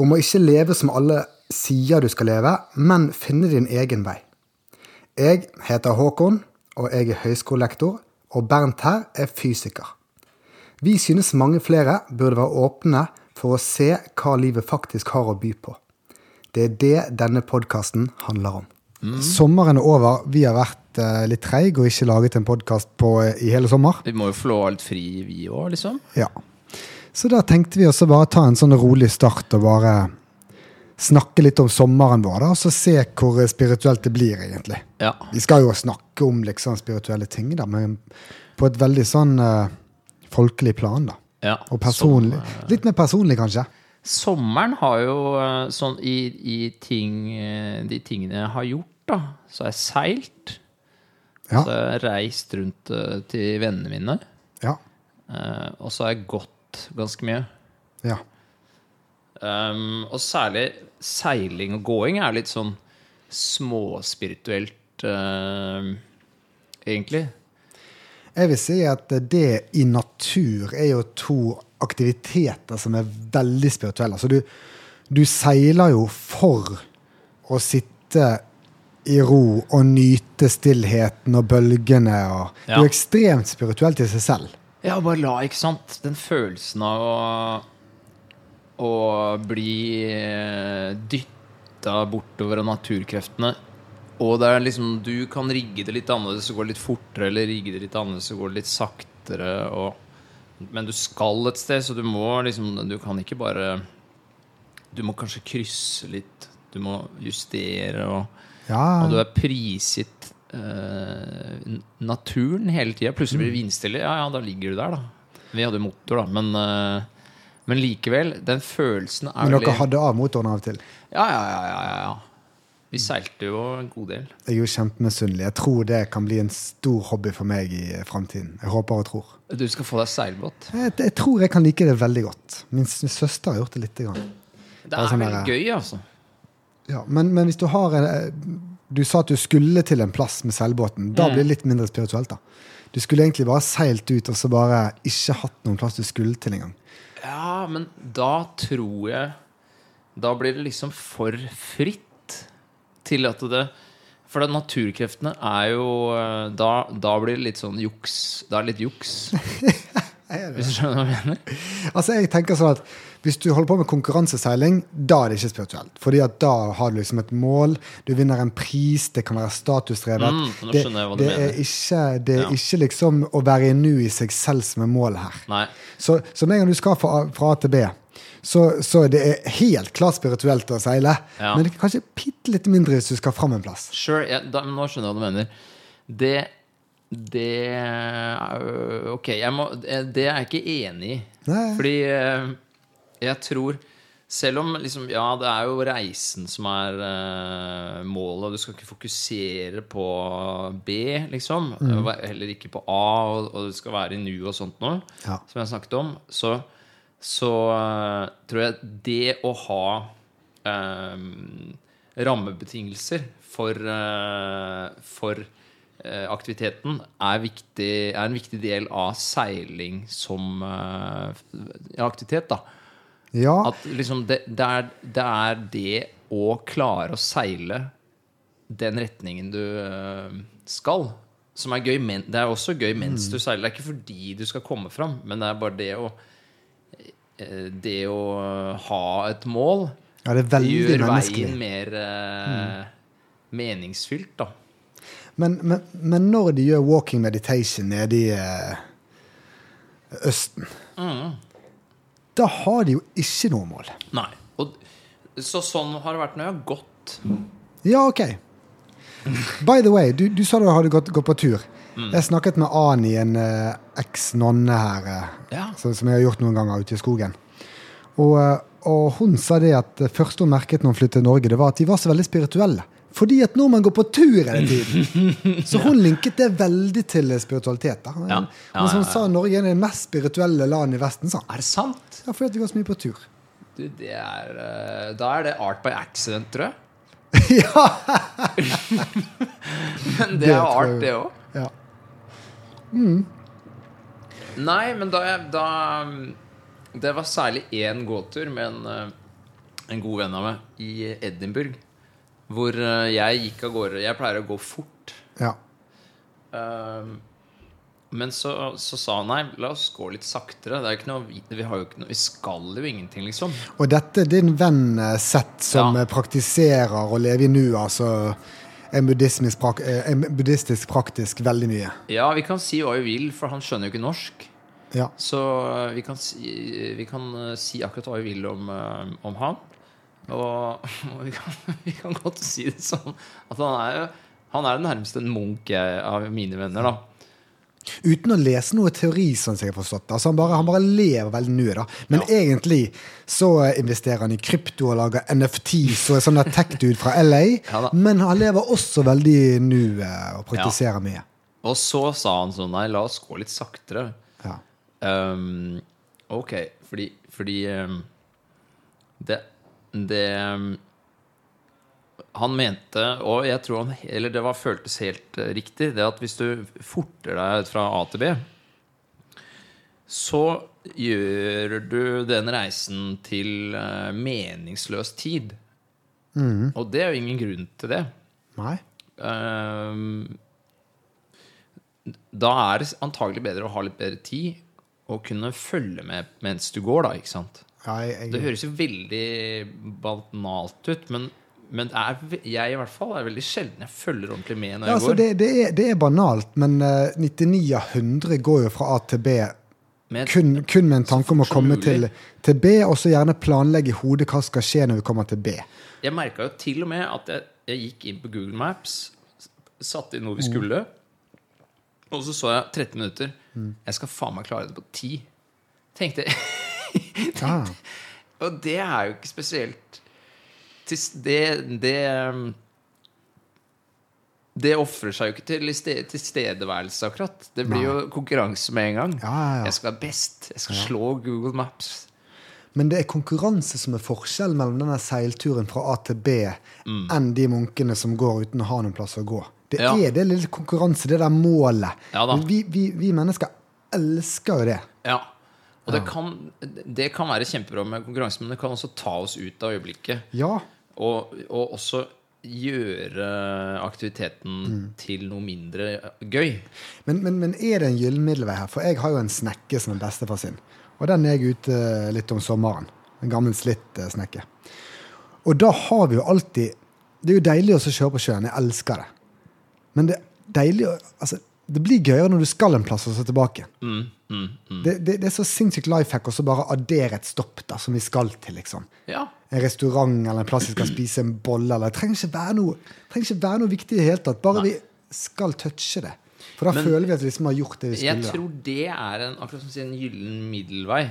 Om å ikke leve som alle sier du skal leve, men finne din egen vei. Jeg heter Håkon, og jeg er høyskolelektor, og Bernt her er fysiker. Vi synes mange flere burde være åpne for å se hva livet faktisk har å by på. Det er det denne podkasten handler om. Sommeren er over. Vi har vært uh, litt treige og ikke laget en podkast i hele sommer. Vi må jo få alt litt fri, vi òg, liksom. Ja. Så da tenkte vi også bare ta en sånn rolig start og bare snakke litt om sommeren vår, da, og så se hvor spirituelt det blir, egentlig. Ja. Vi skal jo snakke om liksom spirituelle ting, da, men på et veldig sånn uh, folkelig plan, da. ja. Og personlig. Som, Litt mer personlig, kanskje. sommeren har jo eh, sånn i, i ting, eh, de tingene jeg har gjort, da, så har jeg seilt. Ja. Så har jeg reist rundt eh, til vennene mine. Ja. Uh, og så har jeg gått ganske mye. ja. Um, og særlig seiling og gåing er litt sånn småspirituelt, uh, egentlig. Jeg vil si at det i natur er jo to aktiviteter som er veldig spirituelle. Altså du, du seiler jo for å sitte i ro og nyte stillheten og bølgene. Og Det er jo ekstremt spirituelt i seg selv. Ja, bare la, ikke sant? Den følelsen av å, å bli dytta bortover av naturkreftene. Og det er liksom, du kan rigge det litt annerledes, så går det litt fortere, eller rigge det litt annerledes, så går det litt saktere. Og, men du skal et sted, så du må liksom Du kan ikke bare Du må kanskje krysse litt. Du må justere, og, Ja, og du er prisgitt eh, n- naturen hele tida. Plutselig blir det vindstille. Ja, ja, da ligger du der, da. Vi hadde motor, da. Men, uh, men likevel, den følelsen er Men dere dere hadde av motoren av og til. Ja, ja, ja, ja, ja, ja. Vi seilte jo en god del. Jeg er jo kjempemisunnelig. Jeg tror det kan bli en stor hobby for meg i framtiden. Jeg håper og tror. Du skal få deg seilbåt. Jeg, jeg tror jeg kan like det veldig godt. Min søster har gjort det lite grann. Det er sånn veldig der- gøy, altså. Ja, men, men hvis du har en, eh, Du sa at du skulle til en plass med seilbåten. Da Mm. blir det litt mindre spirituelt, da. Du skulle egentlig bare seilt ut og så bare ikke hatt noen plass du skulle til engang. Ja, men da tror jeg Da blir det liksom for fritt til at det For det, naturkreftene er jo eh, Da, da blir det litt sånn juks. Da er det litt juks. Hvis du skjønner hva jeg mener? Altså, jeg tenker sånn at Hvis du holder på med konkurranseseiling, da er det ikke spirituelt. Fordi at da har du liksom et mål, du vinner en pris, det kan være statusdrevet. Mm, det, det er ikke, det er Ja. ikke liksom å være i nu i seg selv som er målet her. Nei. Så, så med en gang du skal fra, A- fra A til B, så, så det er helt klart spirituelt å seile. Ja. Men det er kanskje bitte litt mindre hvis du skal fram en plass. Sure, ja, da, nå skjønner jeg hva du mener. Det Det øh, Ok, må, det er jeg ikke enig i. Nei. Fordi øh, jeg tror Selv om liksom, ja, det er jo reisen som er uh, målet, og du skal ikke fokusere på B, liksom. Mm. Heller ikke på A, og, og du skal være i nu og sånt noe, Ja. som jeg snakket om. Så, så uh, tror jeg det å ha um, rammebetingelser for, uh, for aktiviteten er, viktig, er en viktig del av seiling som aktivitet. da Ja, At liksom det, det, er, det er det å klare å seile den retningen du øh, skal, som er gøy. Men, det er også gøy mens du seiler. Det er ikke fordi du skal komme fram, men det er bare det å eh, Det å ha et mål ja det gjør veien menneskelig. mer mm. meningsfylt, da. Men, men, men når de gjør walking meditation nede i eh, Østen, Mm. Da har de jo ikke noe mål. Nei. Og, så sånn har det vært når jeg har gått. Ja, ok. By the way, du, du sa du hadde gått, gått på tur. Mm. Jeg snakket med Ani, en uh, eks-nonne her, uh, Ja. som, som jeg har gjort noen ganger ute i skogen. Og, uh, og hun sa det at det første hun merket når hun flyttet til Norge, det var at de var så veldig spirituelle. Fordi at nordmenn går på tur hele tiden. Så hun linket det veldig til spiritualitet. da. Ja. Ja, hun sa, Norge er det mest spirituelle landet i Vesten. sa. Er det sant? Ja, fordi vi går så mye på tur. Du, det er eh, Da er det art by accident, tror jeg. ja! Men det Det er art, det òg. ja. Nei, men da, da Det var særlig én gåtur med en, eh, en god venn av meg i Edinburgh. Hvor eh, jeg gikk av gårde. Jeg pleier å gå fort. ja. Um, men så, så sa han nei, la oss gå litt saktere. Det er ikke noe, vi, vi, har jo ikke noe, vi skal jo ingenting, liksom. Og dette er din venn Sett som Ja. eh, praktiserer å leve i nu, altså en buddhistisk, eh, en buddhistisk praktisk veldig mye. Ja, vi kan si hva vi vil, for han skjønner jo ikke norsk. Ja. Så eh, vi kan si, vi kan eh, si akkurat hva vi vil om, eh, om han. Og, og vi, kan, vi kan godt si det sånn at han er Han er den nærmeste en munk av mine venner, da. Uten å lese noe teori, sånn som jeg har forstått. Altså han, bare, han bare lever veldig nå, da. Men egentlig så eh, investerer han i krypto og lager NFT, så er sånn tech-dude fra LA. Ja men han lever også veldig nuet og praktiserer mye. Og så sa han sånn Nei, la oss gå litt saktere. Ja. Um, ok, fordi, fordi um, det, det um, Han mente, og jeg tror han Eller det var, føltes helt eh, riktig, det at hvis du forter deg fra A til B, så gjør du den reisen til eh, meningsløs tid. Og det er jo ingen grunn til det. Nei? Ehm, da er det antagelig bedre å ha litt bedre tid og kunne følge med mens du går, da. ikke sant? Jeg, Det høres jo veldig banalt ut, men, men er, jeg i hvert fall er veldig sjelden jeg følger ordentlig med når ja, jeg altså, går. det, det, er, det er banalt, men uh, 99 av 100 går jo fra A til B Med, kun, kun med en tanke om å komme til, til B, og så gjerne planlegge i hodet hva skal skje når vi kommer til B. Jeg merka jo til og med at jeg, jeg gikk inn på Google Maps, satte inn noe vi skulle, og så så jeg 13 minutter. Jeg skal faen meg klare det på 10. Tenkte jeg. Ja. Og det er jo ikke spesielt Det Det, um, det ofrer seg jo ikke til tilstedeværelse, akkurat. Det blir jo konkurranse med en gang. Ja, ja, ja. Jeg skal være best. Jeg skal slå Google Maps. Men det er konkurranse som er forskjellen mellom denne seilturen fra A til B enn de munkene som går uten å ha noen plass å gå. Det Mm. Ja. er det lille konkurranse, det der målet. Ja vi, vi, vi mennesker elsker jo det. Ja. Og det, kan, det kan være kjempebra med konkurranse, men det kan også ta oss ut av øyeblikket. Ja. Og, og også gjøre aktiviteten Mm. til noe mindre gøy. Men, men, men er det en gyllen middelvei her? For jeg har jo en snekke som er bestefar sin. Og den er jeg ute litt om sommeren. En gammel slitt eh, snekke. Og da har vi jo alltid Det er jo deilig å kjøre på sjøen. Jeg elsker det. Men det er deilig å altså, Det blir gøyere når du skal en plass og så tilbake. Mm, mm, mm. Det, det, det er så sinnssykt life hack å bare addere et stopp da, som vi skal til. liksom. Ja. En restaurant eller en plass vi skal spise en bolle. eller Det trenger ikke være noe, ikke være noe viktig i det hele tatt. Bare vi skal touche det. For da Men- føler vi at vi liksom har gjort det vi Jeg skulle. da. tror det er en, akkurat som en gyllen middelvei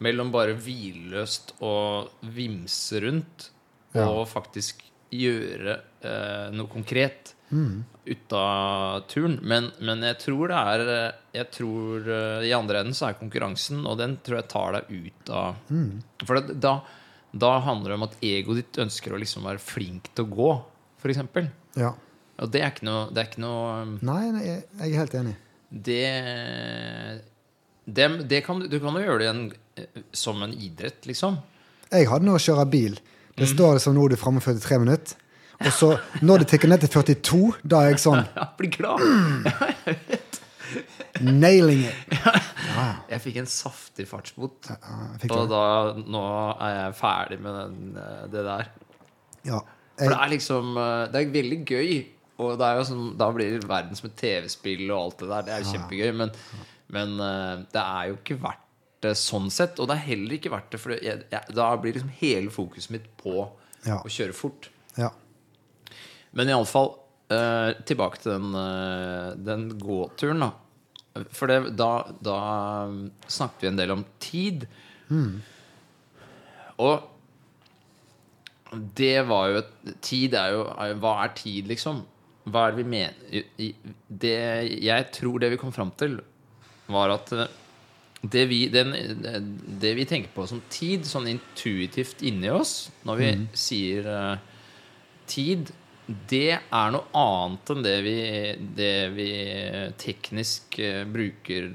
mellom bare hvilløst og vimse rundt Ja. og faktisk gjøre eh, noe konkret Mm. ut av turen. Men, men jeg tror det er eh, Jeg tror eh, I andre enden så er konkurransen, og den tror jeg tar deg ut av Mm. For det, da, da handler det om at egoet ditt ønsker å liksom være flink til å gå, f.eks. Ja. Og det er ikke noe, det er ikke noe um, Nei, nei, jeg jeg er helt enig. det, det, det kan, Du kan jo gjøre det en, som en idrett, liksom. Jeg hadde nå å kjøre bil. Det står det som nå er du framme 43 minutter. Og så når det tikker ned til 42, da er jeg sånn Jeg blir glad! nailing it. Jeg fikk en saftig fartsbot. Ja, jeg Og da, nå er jeg ferdig med den, eh, det der. Ja. For det er liksom eh, Det er veldig gøy. Og det er jo sånn, da blir verden som et TV-spill og alt det der. Det er jo kjempegøy. Men, men eh, det er jo ikke verdt det sånn sett. Og det er heller ikke verdt det, for jeg, jeg, da blir liksom hele fokuset mitt på Ja. å kjøre fort. ja. Men iallfall uh, tilbake til den, uh, den gåturen, da. For det, da, da snakket vi en del om tid. Og Det var jo Tid er jo er, Hva er tid, liksom? Hva er det vi mener det, Jeg tror det vi kom fram til, var at eh, det vi, den, det vi tenker på som tid, sånn intuitivt inni oss, når vi sier uh, tid, det er noe annet enn det vi, det vi teknisk eh, bruker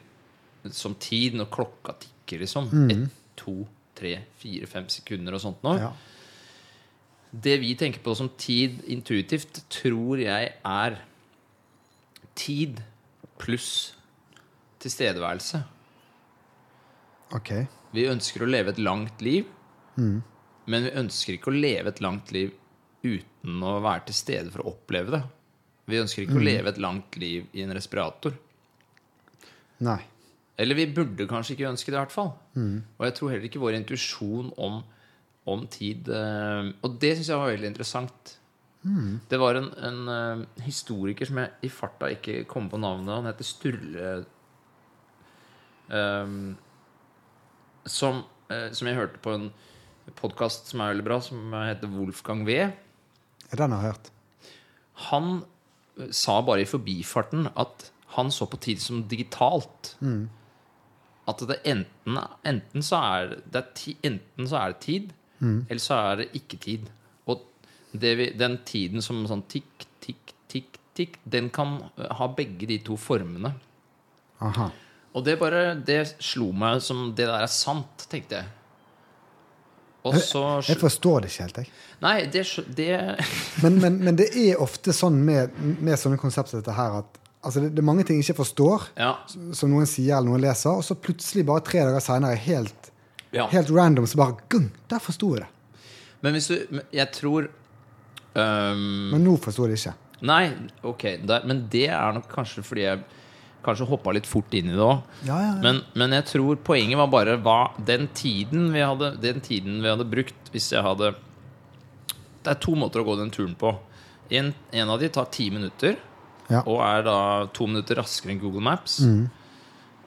som tid når klokka tikker, liksom. Ett, to, tre, fire, fem sekunder og sånt noe. Ja. Det vi tenker på som tid intuitivt, tror jeg er tid pluss tilstedeværelse. Ok. Vi ønsker å leve et langt liv, men vi ønsker ikke å leve et langt liv uten å være til stede for å oppleve det. Vi ønsker ikke å leve et langt liv i en respirator. Nei. Eller vi burde kanskje ikke ønske det, i hvert fall. Og jeg tror heller ikke vår intuisjon om, om tid eh, Og det syns jeg var veldig interessant. Det var en, en eh, historiker som jeg i farta ikke kom på navnet Han heter Sturle um, som, som jeg hørte på en podkast som er veldig bra, som heter Wolfgang V. Den har jeg hørt. Han eh, sa bare i forbifarten at han så på tid som digitalt. At det enten, enten, så er det ti, enten så er det tid, eller så er det ikke tid. Og det vi, den tiden som sånn tikk, tikk, tikk, tikk, den kan eh, ha begge de to formene. Aha. Og det bare Det slo meg som det der er sant, tenkte jeg. Og så Jeg forstår det ikke helt, jeg. Nei, det, det Men, men, men det er ofte sånn med, med sånne konsepter dette her at altså det, det er mange ting jeg ikke forstår, Ja. som noen sier eller noen leser, og så plutselig, bare tre dager seinere, helt, ja. helt random, så bare gung, Der forsto jeg det. Men hvis du Jeg tror um... Men nå forsto jeg det ikke. Nei, ok, der, men det er nok kanskje fordi jeg kanskje hoppa litt fort inn i det òg. Ja, ja, ja. Men, men jeg tror poenget var bare hva den tiden vi hadde Den tiden vi hadde brukt hvis jeg hadde Det er to måter å gå den turen på. En, en av de tar ti minutter, Ja. og er da to minutter raskere enn Google Maps.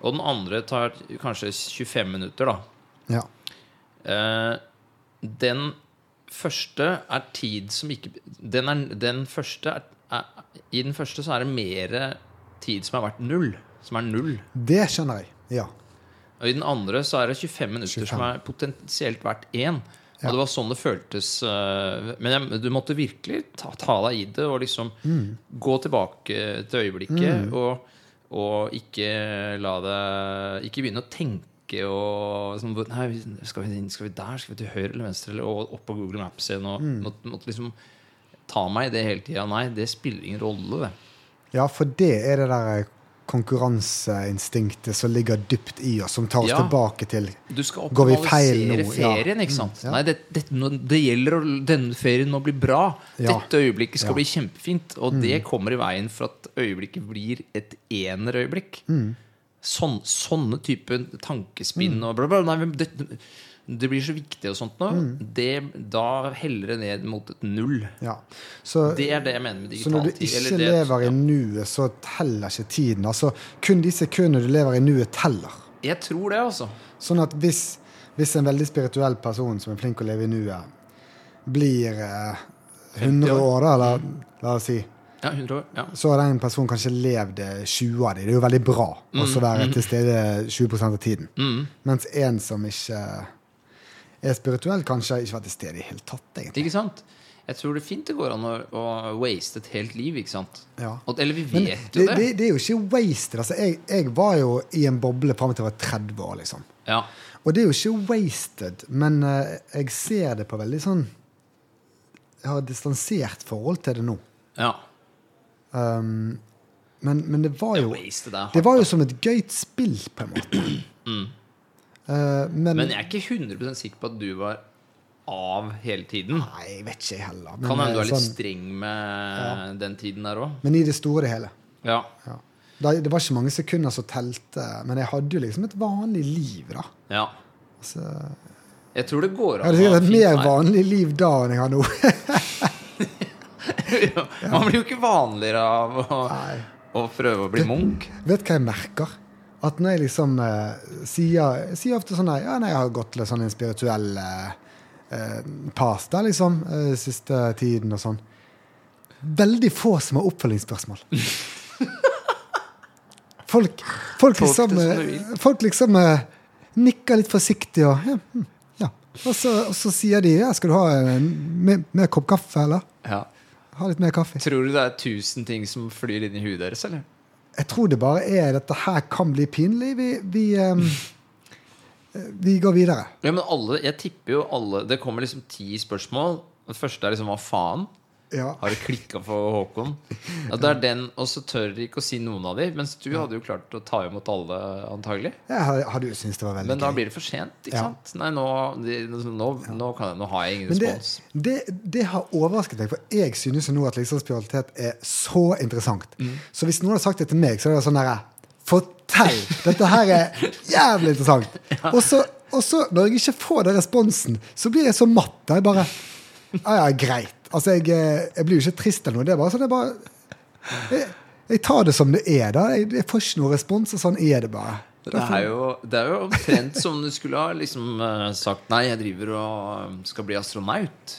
Og den andre tar kanskje 25 minutter, da. Ja. Eh, den første er tid som ikke Den, er, den første er, er, I den første så er det mer tid som har vært null. Som er null. Det skjønner jeg. Ja. Og i den andre så er det 25 minutter 25. som er potensielt verdt én. Ja. Og det var sånn det føltes. eh, Men jeg, du måtte virkelig ta, ta deg i det og liksom Mm. gå tilbake til øyeblikket. Og, og ikke la det Ikke begynne å tenke og sånn, Nei, skal vi skal vi der? Skal vi til høyre eller venstre? Eller og opp på Google Maps igjen? Og Mm. måtte, måtte liksom ta meg i det hele tida. Nei, det spiller ingen rolle, det. Ja, for det er det der konkurranseinstinktet som ligger dypt i oss, som tar oss Ja. tilbake til Du skal optimalisere ferien, ikke sant? Mm, ja. Nei, det, det, det gjelder å denne ferien må bli bra. Ja. Dette øyeblikket skal. Mm. bli kjempefint. Og det kommer i veien for at øyeblikket blir et enerøyeblikk. Mm. Sånn, sånne type tankespinn og bla, bla. Nei, det, det blir så viktig og sånt nå. Mm. Det, da heller det ned mot et null. Ja. Så, Det er det jeg mener med så når digital du tid. ikke eller det- lever i nuet, så teller ikke tiden. Altså, kun de sekundene du lever i nuet, teller. Jeg tror det, altså. Sånn at hvis, hvis en veldig spirituell person som er flink å leve i nuet, blir eh, 100 år. da, eller la oss si, Ja, 100 år. Ja. så har den personen kanskje levd eh, 20 av dem. Det er jo veldig bra å også være til stede 20% av tiden. Mm. Mens en som ikke er spirituell, kanskje ikke vært til stede i det hele tatt, egentlig. Ikke sant? Jeg tror det er fint det går an å, å waste et helt liv, ikke sant? Ja. Og, eller vi vet Men, jo det. det, det er jo ikke wasted. Altså, jeg, jeg var jo i en boble fram til jeg var 30 år, liksom. Ja. Og det er jo ikke wasted, men uh, jeg ser det på veldig sånn Jeg har et distansert forhold til det nå. ja. Um, men, men det var jo det var jo som et gøyt spill, på en måte. Eh, men, Men jeg er ikke 100 sikker på at du var av hele tiden. Nei, jeg vet ikke heller. Men, Kan hende du eh, er litt sånn- streng med den tiden der òg. men i det store hele. Ja. Ja. Det var ikke mange sekunder som telte, men jeg hadde jo liksom et vanlig liv, da. ja. Altså, Jeg tror det går jeg an hadde å sikkert et mer vanlig liv da enn jeg har nå. Man blir jo ikke vanligere av å, å prøve å bli munk. Vet du hva jeg merker? At når jeg liksom eh, sier sier ofte sånn ja, nei, jeg har gått til sånn en spirituell eh, pasta, liksom, eh, siste tiden og sånn. Veldig få som har oppfølgingsspørsmål. Folk, folk liksom, eh, folk liksom eh, nikker litt forsiktig og ja, hm, ja. Og, så, og så sier de ja, skal du ha en mer, mer kopp kaffe, eller? Ja. Ha litt mer kaffe. Tror du det er tusen ting som flyr inn i huet deres, eller? Jeg tror det bare er dette her kan bli pinlig. Vi, vi, um, vi går videre. Ja, men alle, Jeg tipper jo alle Det kommer liksom ti spørsmål. Det første er liksom hva faen? Ja. Har det klikka for Håkon? Ja, det er den, Og så tør de ikke å si noen av dem. Mens du hadde jo klart å ta imot alle, antagelig. Jeg hadde jo syntes det var veldig Men da blir det for sent. ikke Ja. sant? Nei, nå, de, nå, nå, kan jeg, nå har jeg ingen Men det, respons. det, det har overrasket meg, for jeg synes jo nå at liksom er så interessant. Mm. Så hvis noen hadde sagt det til meg, så er det sånn derre Fortell! Dette her er jævlig interessant. Og, så, når jeg ikke får den responsen, så blir jeg så matt. Jeg bare Ja, ja, greit. Altså, jeg, eh, jeg blir jo ikke trist eller noe. Det er bare sånn jeg bare jeg, jeg tar det som det er, da. Jeg, jeg får ikke noen respons, og sånn er det bare. Det er, jo, det er jo omtrent som du skulle ha liksom eh, sagt Nei, jeg driver og eh, skal bli astronaut.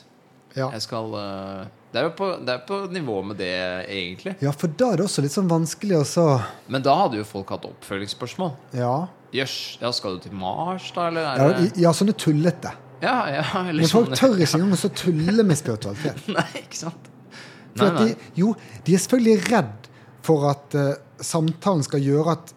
Ja. Jeg skal det, er jo på, det er på nivå med det, egentlig. ja, for da er det også litt sånn vanskelig å så Men da hadde jo folk hatt oppfølgingsspørsmål. Ja. Jøss, ja, skal du til Mars, da? Eller Ja, er det ja sånne tullete. Ja, ja, eller Men folk sånn- tør ikke engang å så tulle med spiritualitet. Nei, ikke sant? Nei, nei. de, jo, de er selvfølgelig redd for at uh, samtalen skal gjøre at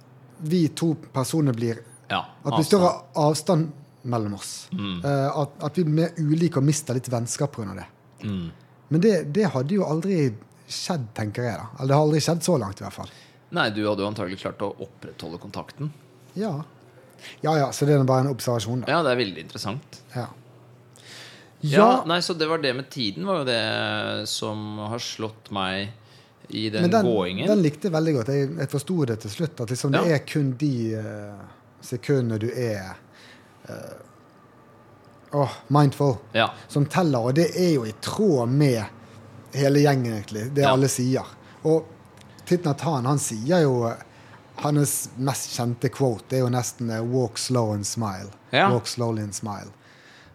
vi to personer blir Ja, At det blir større avstand mellom oss. Mm. Uh, at, at vi blir ulike og mister litt vennskap pga. det. Mm. Men det, det hadde jo aldri skjedd, tenker jeg. da. Eller det har aldri skjedd så langt, i hvert fall. Nei, du hadde jo antagelig klart å opprettholde kontakten. Ja. Ja ja, så det er bare en observasjon, da. Ja, det er veldig interessant. Ja. Ja, Ja, nei, så det var det med tiden var jo det som har slått meg i den, men den, gåingen. den likte jeg veldig godt. Jeg, jeg forsto det til slutt. At liksom det er kun de uh, sekundene du er uh, oh, mindful, Ja. som teller. Og det er jo i tråd med hele gjengen, egentlig. Det Ja. alle sier. Og Titnatan, han sier jo Hans mest kjente quote er jo nesten eh, 'walk slow and smile'. Ja. Walk slowly and smile.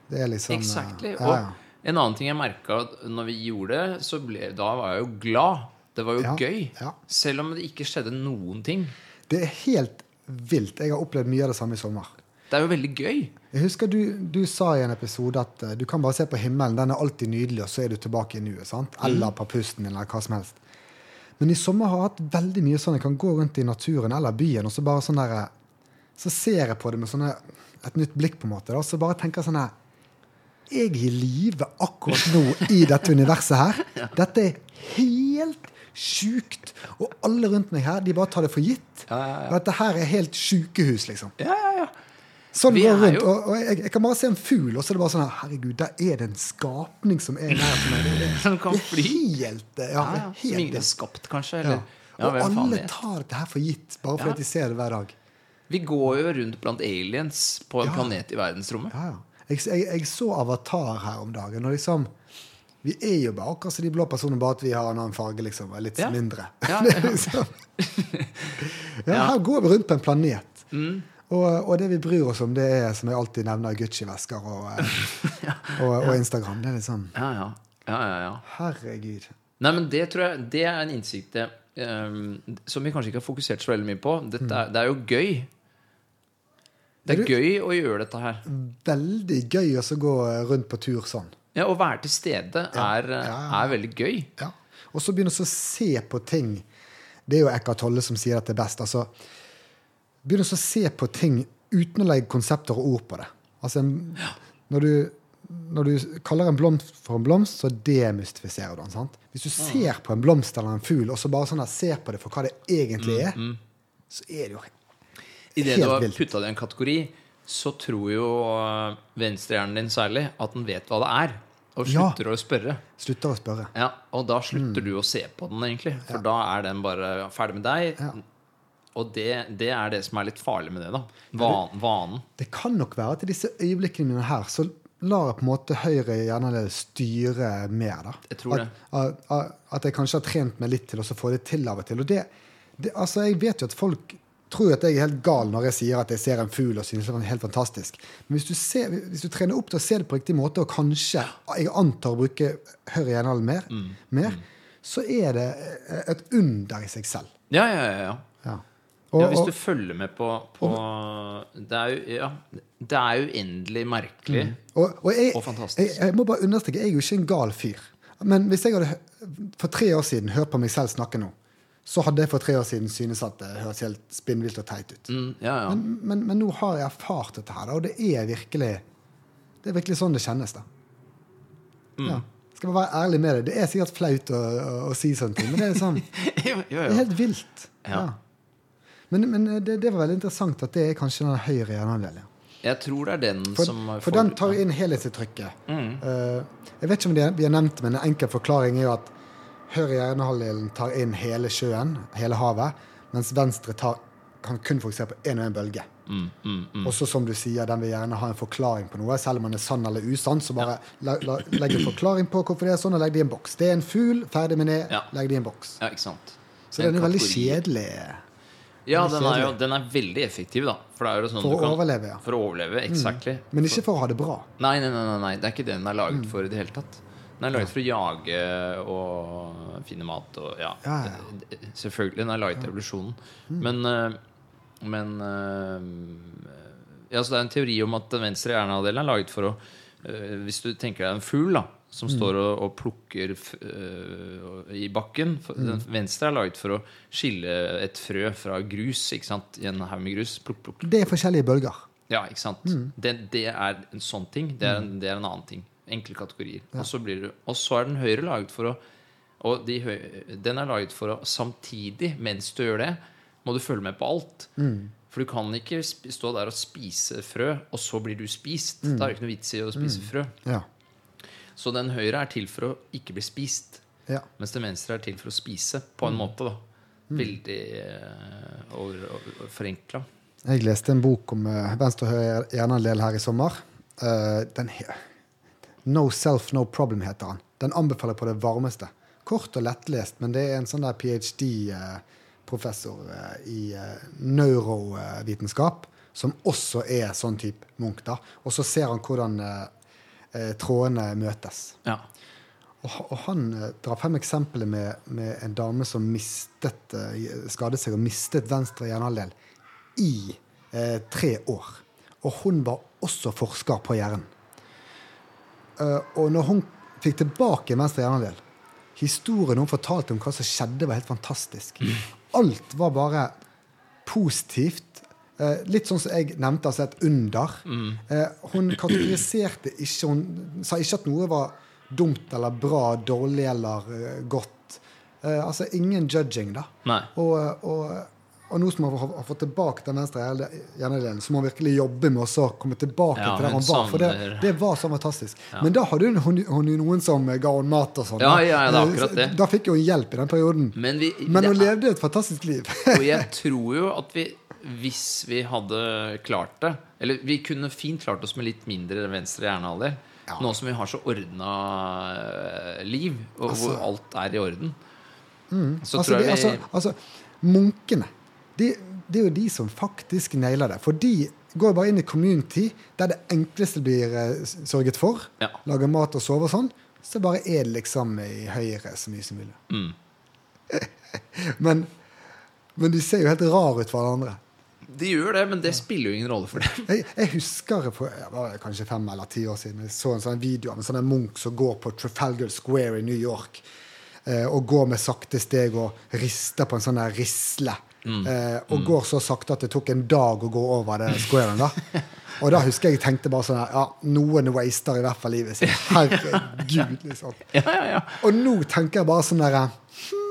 Det er liksom eh, Exactly. ja, Og en annen ting jeg merka når vi gjorde det, så ble, da var jeg jo glad. Det var jo Ja, gøy. ja. Selv om det ikke skjedde noen ting. Det er helt vilt. Jeg har opplevd mye av det samme i sommer. Det er jo veldig gøy. Jeg husker du, du sa i en episode at uh, du kan bare se på himmelen. Den er alltid nydelig, og så er du tilbake i nuet. sant? Eller på pusten din, eller hva som helst. Men i sommer har jeg hatt veldig mye sånn jeg kan gå rundt i naturen eller byen, og så bare sånn der, eh, Så ser jeg på det med sånne, et nytt blikk, på en måte. Da, så bare tenker sånn her Jeg er i live akkurat nå i dette universet her. Dette er helt sjukt. Og alle rundt meg her, de bare tar det for gitt. Ja, ja, ja. Dette her er helt sjukehus, liksom. Ja, ja, ja. Sånn går rundt, og, og jeg, jeg kan bare se en fugl, og så er det bare sånn her, Herregud, der er det en skapning som er nær. Det, Som kan fly. helt Ja, ja, ja. Som ingen har skapt, kanskje. Eller, ja, Og alle tar dette her for gitt, bare fordi de ser det hver dag. Vi går jo rundt blant aliens på en planet i verdensrommet. Ja, ja. Jeg, jeg, jeg så Avatar her om dagen, og liksom Vi er jo bare akkurat som de blå personene, bare at vi har en annen farge, liksom. og Litt mindre. Liksom, Ja. her går vi rundt på en planet. Mm. Og, og det vi bryr oss om, det er, som jeg alltid nevner, Gucci-vesker og, ja, og, og Instagram. Det er litt Ja, ja. ja, ja, ja. Herregud. Nei, men det tror jeg Det er en innsikt det, um, som vi kanskje ikke har fokusert så veldig mye på. Dette er, det er jo gøy. Det er er gøy å gjøre dette her. Veldig gøy å gå rundt på tur sånn. Ja, Å være til stede er, Ja, ja. er veldig gøy. Ja. Og så begynne å se på ting. Det er jo Eckhart Tolle som sier at det er best. altså Begynne å se på ting uten å legge konsepter og ord på det. Altså når, du, når du kaller en blomst for en blomst, så demystifiserer du den. sant? Hvis du ser på en blomst eller en fugl og så bare sånn der, ser på det for hva det egentlig er, så er det jo helt vilt. Idet det du har putta det i en kategori, så tror jo øh, venstrehjernen din særlig at den vet hva det er. Og Ja. slutter å spørre. Slutter å spørre. Ja, Og da slutter du å se på den, egentlig. For da er den bare ferdig med deg. Ja. Og det, det er det som er litt farlig med det. da Van, Vanen. Det kan nok være at i disse øyeblikkene mine her, så lar jeg på en måte Høyre gjerne styre mer. da. Jeg tror det. At, at, at jeg kanskje har trent meg litt til å få det til av og til. Og det, det, altså Jeg vet jo at folk tror at jeg er helt gal når jeg sier at jeg ser en fugl og synes det er helt fantastisk. Men hvis du, ser, hvis du trener opp til å se det på riktig måte, og kanskje jeg antar å bruke høyre hjernehalvdel mer, Mm. mer, så er det et under i seg selv. Ja, ja, ja. ja. Ja. Og, ja, hvis du følger med på, på det, er jo, ja, det er jo uendelig merkelig. Og, og, jeg, Og fantastisk. Jeg, jeg må bare understreke, jeg er jo ikke en gal fyr. Men hvis jeg hadde for tre år siden hørt på meg selv snakke nå, så hadde jeg for tre år siden synes at det høres helt spinnvilt og teit ut. Mm, ja, ja. Men, men, men nå har jeg erfart dette her, og det er virkelig Det er virkelig sånn det kjennes. da. Mm. Ja. Skal bare være ærlig med det. Det er sikkert flaut å, å, å si sånne ting, men det er sånn jo, jo, Det er helt vilt. Ja. Men, men det, det var veldig interessant at det er kanskje den høyre hjernehalvdelen. Jeg tror det er den For, som for den tar inn helhetsinntrykket. Mm. Uh, jeg vet ikke om det, vi har nevnt men en enkel forklaring er jo at høyre hjernehalvdelen tar inn hele sjøen, hele havet, mens venstre tar, kan kun fokusere på én og én bølge. mm, mm, mm. Og så som du sier, den vil gjerne ha en forklaring på noe, selv om den er sann eller usann. Så bare la, legg en forklaring på hvorfor det er sånn, og legg det i en boks. Det er en fugl, ferdig med det, Ja. legg det i en boks. Ja, ikke sant. Så En den er veldig kjedelig. Ja, den er jo den er veldig effektiv, da. For sånn For å kan, overleve, ja. For å overleve, exactly. Men ikke for å ha det bra. Nei, nei, nei, nei, det er ikke det den er Mm. laget for i det hele tatt. Den er laget for å jage og finne mat og ja. Ja, ja. Mm. Selvfølgelig. Den er laget til evolusjonen. Men, eh, men eh, Ja, så det er en teori om at den venstre hjernehalvdelen er laget for å eh, Hvis du tenker deg en fugl da som Mm. står og, og plukker eh, i bakken. Den Mm. venstre er laget for å skille et frø fra grus ikke sant? i en haug med grus. Plukk, plukk, Det er forskjellige bølger. ja, ikke sant? Mm. Det, det er en sånn ting. Det er en, det er en annen ting. Enkle kategorier. Og, så blir det, og så er den høyre laget for å Og de den er laget for å samtidig, mens du gjør det, må du følge med på alt. Mm. For du kan ikke stå der og spise frø, og så blir du spist. Mm. Da er det ikke noe vits i å spise frø. Ja. Så den høyre er til for å ikke bli spist. ja. Mens den venstre er til for å spise, på en Mm. måte, da. Veldig uh, over, over, forenkla. Jeg leste en bok om uh, venstre og høyre hjernedel her i sommer. Uh, den No Self, No Problem heter han. Den anbefaler på det varmeste. Kort og lettlest, men det er en sånn der ph.d.-professor i neurovitenskap, som også er sånn type Munch. da. Og så ser han hvordan eh, trådene møtes. Ja. Og, og han eh, drar frem eksempelet med, med en dame som mistet, eh, skadet seg og mistet venstre hjernehalvdel i eh, tre år. Og hun var også forsker på hjernen. Eh, og når hun fikk tilbake venstre hjernehalvdel Historien hun fortalte om hva som skjedde, var helt fantastisk. Alt var bare positivt. Eh, litt sånn som jeg nevnte, altså et under. Eh, hun kategoriserte ikke Hun sa ikke at noe var dumt eller bra, dårlig eller uh, godt. Eh, altså ingen judging, da. Og, og, og nå som hun har, har fått tilbake den venstre hjerne- hjernedelen, så må hun virkelig jobbe med å så komme tilbake Ja, til der hun var. For det, det var så fantastisk. Men da hadde hun, hun, hun noen som ga henne mat og sånn. Ja, da. ja, ja, Eh. Da fikk hun hjelp i den perioden. Men, vi, Men hun levde et fantastisk liv. Og jeg tror jo at vi, hvis vi hadde klart det Eller vi kunne fint klart oss med litt mindre venstre hjernehalvdel. Ja. Nå som vi har så ordna eh, liv, og Altså- hvor alt er i orden. Så altså, tror jeg vi altså, altså, munkene det, Det er jo de som faktisk nailer det. For de går bare inn i community der det enkleste blir eh, sørget for. Ja. Lager mat og sover og sånn. Så bare er det liksom i høyre så mye som mulig. Mm. Men, men de ser jo helt rar ut for alle andre. De gjør det, men det spiller jo ingen rolle for dem. Jeg, jeg husker for jeg var kanskje fem eller ti år siden jeg så en sånn video av en sånn munk som går på Trafalgar Square i New York. Eh, og går med sakte steg og rister på en sånn der Mm. Eh, og går så sakte at det tok en dag å gå over det squaren. da Og da husker jeg tenkte bare sånn her Ja, noen waster i hvert fall livet sitt. Herregud, liksom. Ja, ja, ja. Og nå tenker jeg bare sånn derre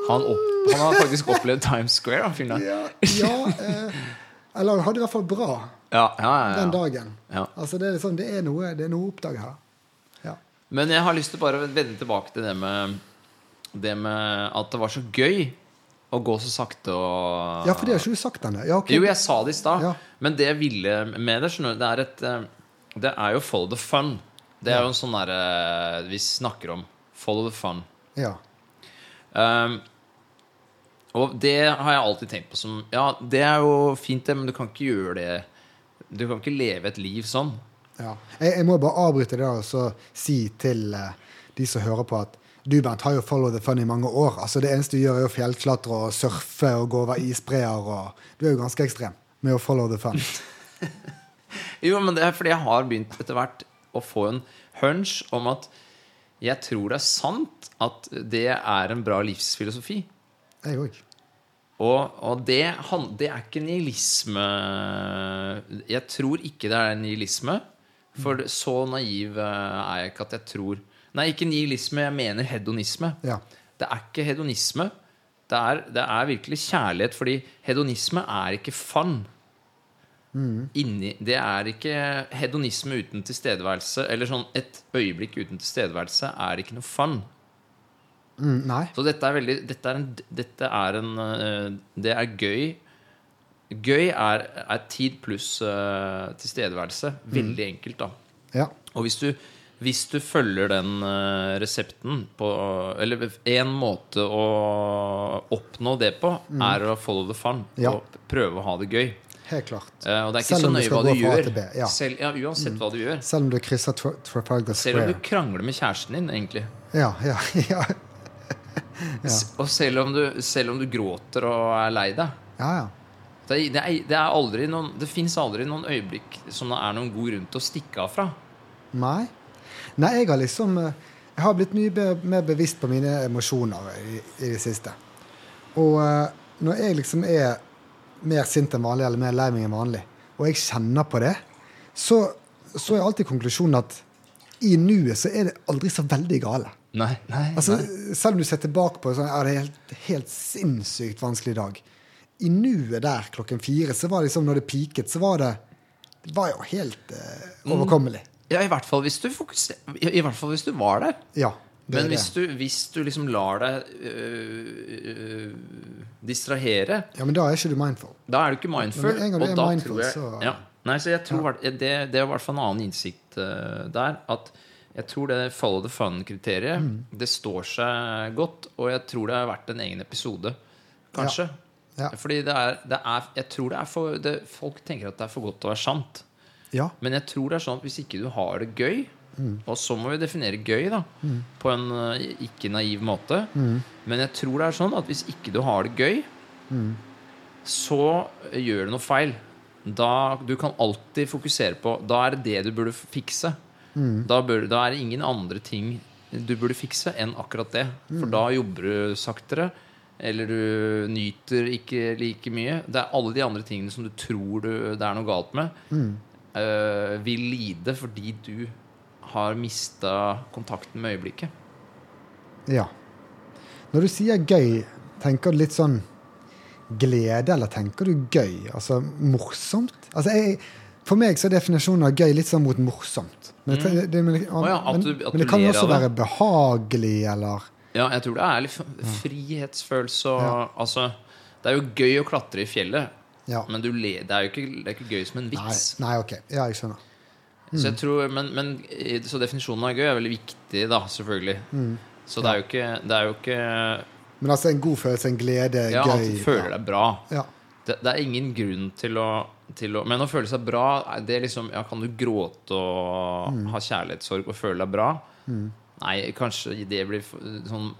Han, han har faktisk opplevd Times Square. Han, fyren der. Ja, ja eh, Eller han hadde i hvert fall bra ja, ja, ja, den dagen. Ja. Altså det er, liksom, det er noe det er noe å oppdage her. Ja. Men jeg har lyst til bare å vende tilbake til det med, det med at det var så gøy å gå så sakte og Ja, for det har ikke du sagt ennå. Ja, ok. Jo, jeg sa det i stad. Ja. Men det jeg ville med det, skjønner du, det er et eh, Det er jo follow the fun. Det er jo en sånn derre Vi snakker om follow the fun. Ja. Um, Og det har jeg alltid tenkt på som Ja, det er jo fint, det, men du kan ikke gjøre det Du kan ikke leve et liv sånn. Ja. Jeg, jeg må bare avbryte det og så si til eh, de som hører på, at du, Bent, har jo Follow the Fun i mange år. Altså Det eneste du gjør, er å fjellklatre og surfe og gå over isbreer. Og du er jo ganske ekstrem med å follow the fun. Jo, men det er fordi jeg har begynt etter hvert å få en hunch om at jeg tror det er sant at det er en bra livsfilosofi. Jeg òg. Og, og det, han- det er ikke nihilisme Jeg tror ikke det er nihilisme. For så naiv eh, er jeg ikke at jeg tror Nei, ikke nihilisme, jeg mener hedonisme. Ja. Det er ikke hedonisme. Det er, det er virkelig kjærlighet, fordi hedonisme er ikke fun. Inni, det er ikke hedonisme uten tilstedeværelse. Eller sånn et øyeblikk uten tilstedeværelse er ikke noe fun. Mm. Så dette er veldig Dette er en, dette er en eh, Det er gøy. Gøy er, er tid pluss uh, tilstedeværelse. Veldig enkelt, da. Ja. Og hvis du, hvis du følger den uh, resepten på Eller én måte å oppnå det på, er å follow the fun. Mm. Ja. Og prøve å ha det gøy. Helt klart. Uh, og det er ikke så nøye hva du gjør. ja. Selv, ja, uansett hva du gjør. Selv om du krysser Trafalgar Square. Selv om du krangler med kjæresten din, egentlig. Ja, ja, ja. Og selv om, du, selv om du gråter og er lei deg. ja, ja. Det, det, er, det, er aldri noen, det fins aldri noen øyeblikk som det er noen god grunn til å stikke av fra. Nei. Nei, jeg har liksom eh, Jeg har blitt mye be mer bevisst på mine emosjoner i, i det siste. Og eh, når jeg liksom er mer sint enn vanlig eller mer lei meg enn vanlig, og jeg kjenner på det, så, så er alltid konklusjonen at i nuet så er det aldri så veldig gale. Nei, nei, Altså, nei. selv om du ser tilbake på sånn, er det helt, helt sinnssykt vanskelig dag. I nuet der klokken fire, så var det liksom, når det piket, så var det Det var jo helt eh, Mm. overkommelig. Ja, i hvert fall hvis du fokuser, i, I hvert fall hvis du var der. Ja. det Men hvis du, hvis du liksom lar deg øh, øh, distrahere, Ja, men da er ikke du mindful. da er du ikke mindful. Men en gang du er mindful, jeg, så- ja. Nei, så jeg tror ja. det, det er i hvert fall en annen innsikt uh, der. At jeg tror det follow the fun-kriteriet Mm. Det står seg godt. Og jeg tror det har vært en egen episode. Kanskje. Ja. Fordi det er, det er Jeg tror det er for det, Folk tenker at det er for godt til å være sant. Ja. Men jeg tror det er sånn at hvis ikke du har det gøy Og så må vi definere gøy da på en eh, ikke naiv måte. Men jeg tror det er sånn at hvis ikke du har det gøy, så gjør du noe feil. Da, du kan alltid fokusere på Da er det det du burde fikse. Da, bør, da er det ingen andre ting du burde fikse enn akkurat det. For da jobber du saktere. Eller du nyter ikke like mye. Det er alle de andre tingene som du tror du, det er noe galt med, eh, vil lide fordi du har mista kontakten med øyeblikket. ja. Når du sier gøy, tenker du litt sånn glede, eller tenker du gøy? Altså morsomt? Altså, jeg, for meg så er definisjonen av gøy litt sånn mot morsomt. Men, det, det, men, oh, ja, at men, du- at men det kan jo også være behagelig, eller Ja, jeg tror det er litt frihetsfølelse og Altså, det er jo gøy å klatre i fjellet, Ja. men du le, det, er jo ikke, er ikke gøy som en Nei, vits. nei, ok. Ja, jeg skjønner. Så jeg tror, men, men Så definisjonen av gøy er veldig viktig, da, selvfølgelig. Mm. Så det er ikke, det er jo ikke Men altså en god følelse, en glede, Ja, at du føler deg bra. Ja. Det, det er ingen grunn til å, å Men å føle seg bra det er liksom, ja, Kan du gråte og Mm. ha kjærlighetssorg og føle deg bra? Nei, kanskje det blir, sånn,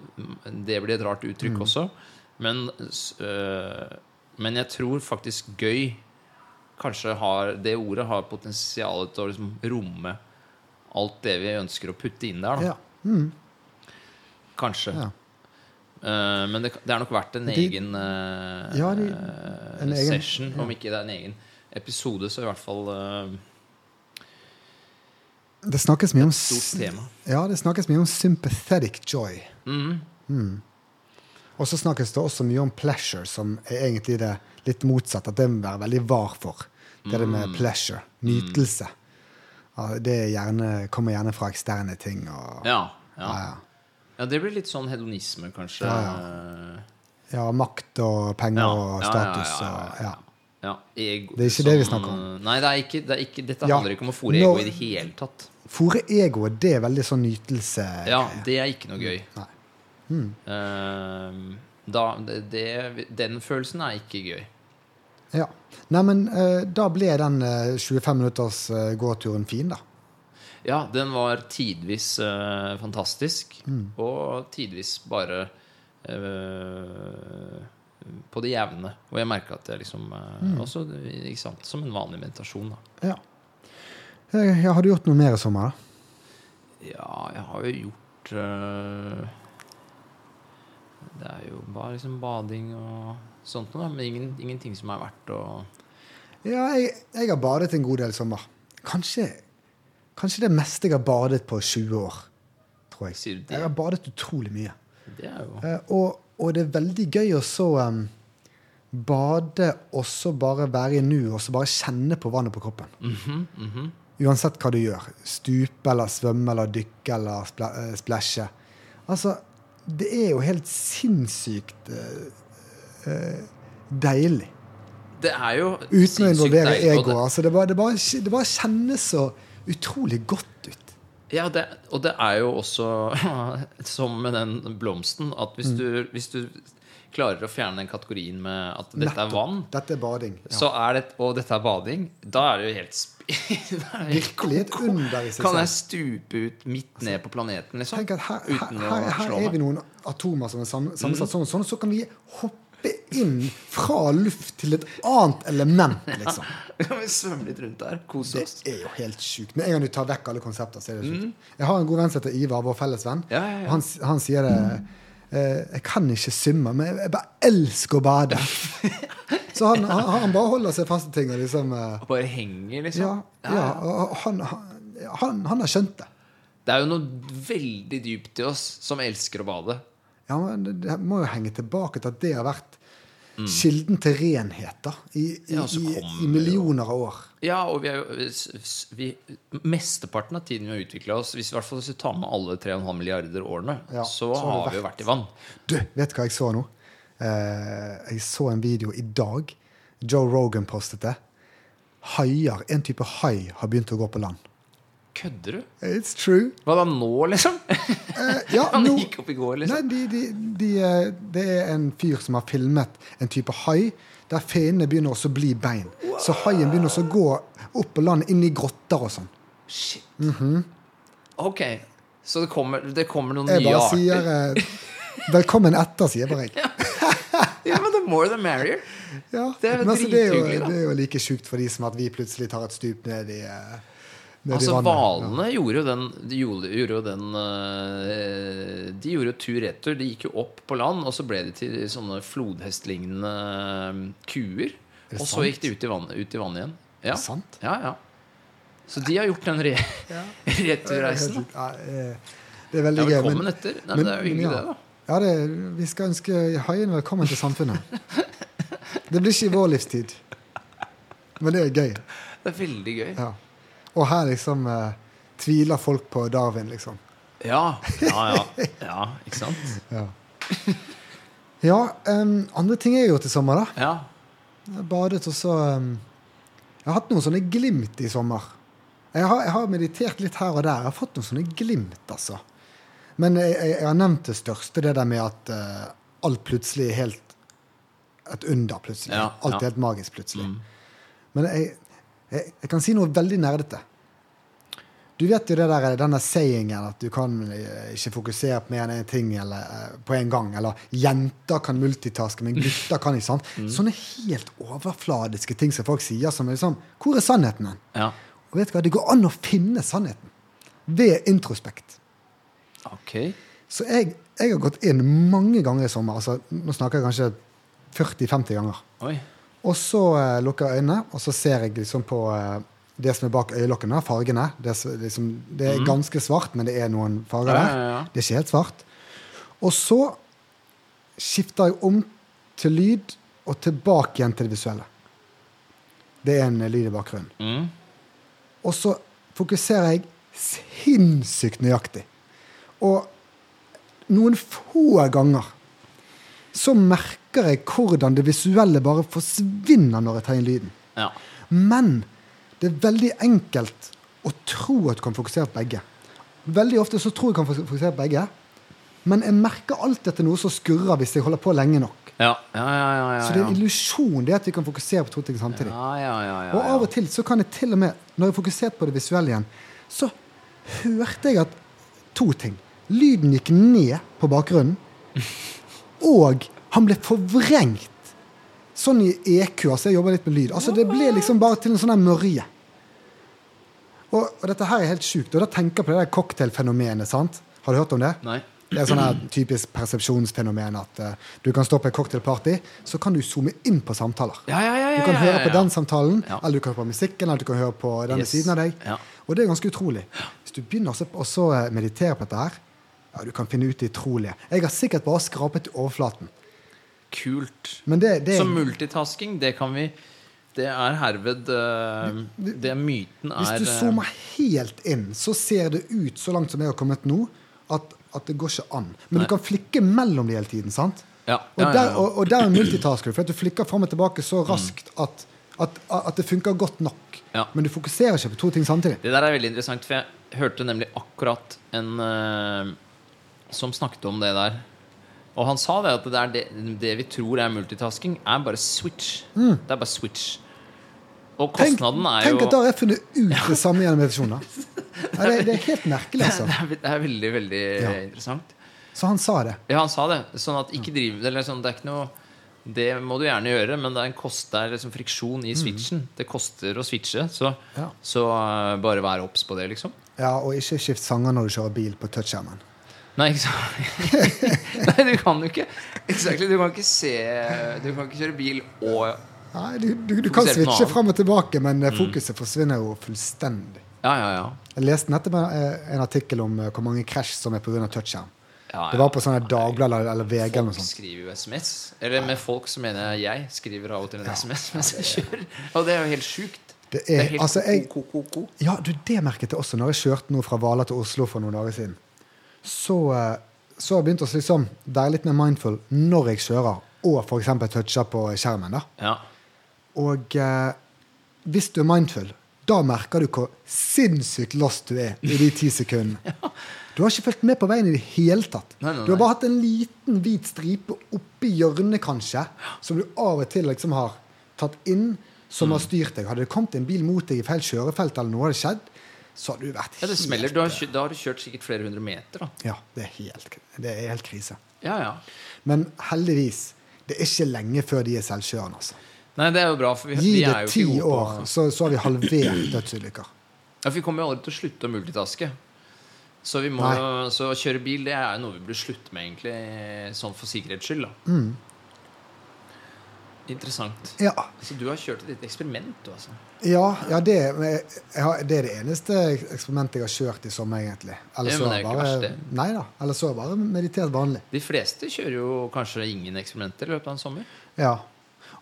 det blir et rart Mm. uttrykk også. Men, øh, men jeg tror faktisk gøy Kanskje har det ordet har potensial til å liksom romme alt det vi ønsker å putte inn der. Ja. Mm. Kanskje. Ja. Uh, men det, det er nok verdt en De- egen uh, Ja, de- en egen- session. Om ikke det er en egen episode, så i hvert fall eh, Det snakkes mye om. Ja, det snakkes mye om sympathetic joy. Mhm. Og så snakkes det også mye om pleasure, som er egentlig det litt motsatte. At det må være veldig var for. Det er det Mm. med pleasure. Nytelse. Ja, det er gjerne, kommer gjerne fra eksterne ting. Og, Ja, ja. Ja, ja. ja, det blir litt sånn hedonisme, kanskje. Ja, ja, makt og penger og status. ja, ja, Og, ja. Ja, ego, Det er ikke det vi snakker om. Nei, det ikke, det ikke, dette Ja, handler ikke om å fòre ego i det hele tatt. Fòre egoet, det er veldig sånn nytelse. Ja, det er ikke noe gøy. Nei. Eh, Da, det, den følelsen er ikke gøy. Ja. Nei, men eh, da ble den eh, 25 minutters eh, gåturen fin, da. Ja, den var tidvis eh, fantastisk, Mm. og tidvis bare eh, på det jevne. Og jeg merka at jeg liksom eh, Mm. Også sant, som en vanlig meditasjon, da. Ja. Jeg, ja. Har du gjort noe mer i sommer, da? Ja, jeg har jo gjort øh, Det er jo bare liksom bading og sånt noe, men ingen, ingenting som er verdt å Ja, jeg, jeg har badet en god del i sommer. Kanskje, kanskje det meste jeg har badet på 20 år, tror jeg. Jeg har badet utrolig mye. Det er jo Eh, og, og det er veldig gøy å så um, bade og så bare være i nu og så bare kjenne på vannet på kroppen. Mhm, mhm. Uansett hva du gjør. Stupe eller svømme eller dykke eller spla- eh, splæsje. Altså, det er jo helt sinnssykt uh, uh, deilig. Det er jo Uten å involvere deilig, ego. det- Altså, det, bare, det, bare, det bare kjennes så utrolig godt. Ja, det, og det er jo også som med den blomsten, at Mm. hvis, du, hvis du klarer å fjerne den kategorien med at dette er vann, Dette er bading. Ja. så er det, og dette er bading, da er det jo helt Virkelig et under i seg Kan jeg stupe ut midt ned på planeten, liksom? Tenk at her, her, her, her er vi noen atomer som er sammensatt Mm. sånn sånn, så kan vi hoppe inn fra luft til et annet element, liksom. Ja, vi svømmer litt rundt der? Kose Det er jo helt sjukt. Med en gang du tar vekk alle konsepter, så er det sjukt. Jeg har en god venn som heter Ivar, vår felles venn. Mm. Ja, ja, ja. Han, han sier det eh, Jeg kan ikke svømme, men jeg bare elsker å bade. Så han, han, han bare holder seg fast i ting og liksom eh, Og bare henger, Ja, liksom? ja og han, han, han, han har skjønt det. Det er jo noe veldig dypt i oss som elsker å bade. Ja, men det, må jo henge tilbake til at det har vært kilden til renhet da, i, i, Mm. Ja, i, i millioner av år. Ja, og vi er jo vi, Mesteparten av tiden vi har utvikla oss, hvis, i hvert fall hvis vi tar med alle 3,5 milliarder årene, Ja, så, så har vi jo vært i vann. Du, vet du hva jeg så nå? Eh, jeg så en video i dag. Joe Rogan postet det. Haier, en type hai, har begynt å gå på land. Kødder du? It's true. Hva da nå, liksom? Eh, ja, Han gikk opp i går, liksom. Nei, de, de, de, eh, det er en fyr som har filmet en type hai der finnene begynner også å bli bein. Så haien begynner også å gå opp på land, inn i grotter og sånn. Shit. Mhm. Ok, så det kommer, det kommer noen Jeg nye bare sier eh, velkommen etter, sier bare jeg. Ja, men the more the merrier. Ja. Det er Men altså, det, er jo, det er like sjukt for de som at vi plutselig tar et stup ned i, ned Altså, Hvalene ja. gjorde jo den De gjorde, gjorde jo den eh, De gjorde jo tur-retur. De gikk jo opp på land, og så ble de til sånne flodhestlignende eh, kuer. Og så gikk de ut i vannet, vann igjen. Ja. det sant? Ja, ja. Så de har gjort den re returreisen. Eh, det er veldig gøy. velkommen etter. Nei, men- men det er jo hyggelig, ja. det, da. ja, det, vi skal ønske haien velkommen til samfunnet. Det blir ikke i vår livstid. Men det er gøy. Det er veldig gøy. Ja. Og her liksom eh, tviler folk på Darwin, liksom. Ja, ja, ja. ja ikke sant? Ja, ja um, andre ting jeg har gjort i sommer, da. Ja. Jeg badet, og så um, Jeg har hatt noen sånne glimt i sommer. Jeg har, jeg har meditert litt her og der. Jeg har fått noen sånne glimt, altså. Men jeg, jeg, jeg har nevnt det største, det der med at uh, alt plutselig er helt et under, plutselig. Ja, alt er helt magisk, plutselig. Mm. Men jeg, jeg, jeg kan si noe veldig nerdete. Du vet jo det der, denne sayingen at du kan eh, ikke fokusere på mer enn én ting eller, eh, på en gang. Eller jenter kan multitaske, men gutter kan ikke. sant? Mm. Sånne helt overfladiske ting som folk sier som er liksom Hvor er sannheten hen? ja. Og vet du hva, Det går an å finne sannheten ved introspekt. Ok. Så jeg, jeg har gått inn mange ganger i sommer. altså Nå snakker jeg kanskje 40-50 ganger. Oi. Og så eh, lukker jeg øynene, og så ser jeg liksom på eh, det som er bak øyelokkene, fargene. Det, liksom, det er ganske svart, men det er noen farger Mhm. Ja, der. ja, ja. Det er ikke helt svart. Og så skifter jeg om til lyd og tilbake igjen til det visuelle. Det er en eh, lyd i bakgrunnen. Mm. Og så fokuserer jeg sinnssykt nøyaktig. Og noen få ganger så merker jeg hvordan det visuelle bare forsvinner når jeg tar inn lyden. Ja. Men det er veldig enkelt å tro at du kan fokusere på begge. Veldig ofte så tror jeg kan fokusere på begge, Men jeg merker alltid at det er noe som skurrer hvis jeg holder på lenge nok. Ja, ja, ja. ja, ja, Så det er en illusjon det at vi kan fokusere på to ting samtidig. Ja, ja, ja, ja, Og av og til så kan jeg til og med, når jeg fokuserte på det visuelle igjen, så hørte jeg at to ting. Lyden gikk ned på bakgrunnen, og han ble forvrengt. Sånn i EQ, altså jeg jobber litt med lyd. Altså Det ble liksom bare til en sånn mørje. Og, og dette her er helt sjukt. Og da tenker jeg på det der cocktailfenomenet. sant? Har du hørt om det? Nei. Det er sånn typisk persepsjonsfenomen at uh, du kan stå på et cocktailparty, så kan du zoome inn på samtaler. Ja, ja, ja, ja, Du kan høre på den samtalen, eller du kan høre på musikken, eller du kan høre på den Yes. siden av deg. Ja. Og det er ganske utrolig. Hvis du begynner å eh, meditere på dette her, ja, du kan finne ut det utrolige. Jeg har sikkert bare skrapet overflaten. Kult. Men det, det Så multitasking, det kan vi Det er herved eh, Det er myten er Hvis du eh, zoomer helt inn, så ser det ut, så langt som jeg har kommet nå, at, at det går ikke an. Men Nei. du kan flikke mellom de hele tiden, sant? ja, ja, ja, og, der multitasker du, for at du flikker fram og tilbake så Mm. raskt at, at, at det funker godt nok. Ja. Men du fokuserer ikke på to ting samtidig. Det der er veldig interessant, for jeg hørte nemlig akkurat en eh, som snakket om det der. Og han sa det at det, det, det vi tror er multitasking, er bare switch. Det er bare switch. Og kostnaden Tenk, er tenk jo at da har jeg funnet ut det samme gjennom meditasjon. Det, det er helt merkelig, altså. det, er, det veldig, veldig Ja. interessant. Så han sa det. Ja, han sa det. Sånn at ikke driv eller sånn, Det er ikke noe Det må du gjerne gjøre, men det er en kost, det er liksom friksjon i switchen. Det koster å switche, så, Mm. Ja. så uh, bare vær obs på det, liksom. Ja, Og ikke skift sanger når du kjører bil på touchskjermen. Nei, ikke sant? Nei, du kan jo ikke Exactly, Du kan ikke se Du kan ikke kjøre bil og Nei, Du, du, du kan noe switche fram og tilbake, men fokuset fokuset forsvinner jo fullstendig. Ja, ja, ja. Jeg leste nettopp eh, en artikkel om eh, hvor mange krasj som er pga. touchskjerm. ja, Det var på sånne Dagbladet eller, eller VG Folk skriver jo SMS. Eller med folk så mener jeg jeg skriver av og til en SMS mens jeg kjører. Og det er jo helt sjukt. Det Det er, er helt altså, jeg, ko-ko-ko. Ja, du, det merket jeg også når jeg kjørte nå fra Hvaler til Oslo for noen dager siden. Så, eh, så har jeg begynt å liksom være litt mer mindful når jeg kjører, og f.eks. toucher på skjermen. Ja. Og eh, hvis du er mindful, da merker du hvor sinnssykt lost du er i de ti sekundene. Du har ikke fulgt med på veien i det hele tatt. Nei, nei, Du har bare hatt en liten hvit stripe oppi hjørnet, kanskje, som du av og til liksom har tatt inn, som Mm. har styrt deg. Hadde det kommet en bil mot deg i feil kjørefelt, eller noe hadde skjedd, så har du vært ja, det smeller. Du har, da har du kjørt sikkert flere hundre meter, da. Ja, det er helt, det er helt krise. Ja, ja. Men heldigvis, det er ikke lenge før de er selvkjørende. Altså. Nei, det er jo bra, for vi, Gi vi det ti år, på så, så har vi halvert dødsulykker. Ja, for Vi kommer jo aldri til å slutte å multitaske. Så, vi må, så å kjøre bil det er jo noe vi burde slutte med, egentlig, sånn for sikkerhets skyld. da Mm. Interessant. Ja, Så du har kjørt et lite eksperiment, du, altså? ja, ja det, har, det er det eneste eksperimentet jeg har kjørt i sommer, egentlig. Eller så bare. Nei da. Eller så bare meditert vanlig. De fleste kjører jo kanskje ingen eksperimenter i løpet av en sommer. Ja.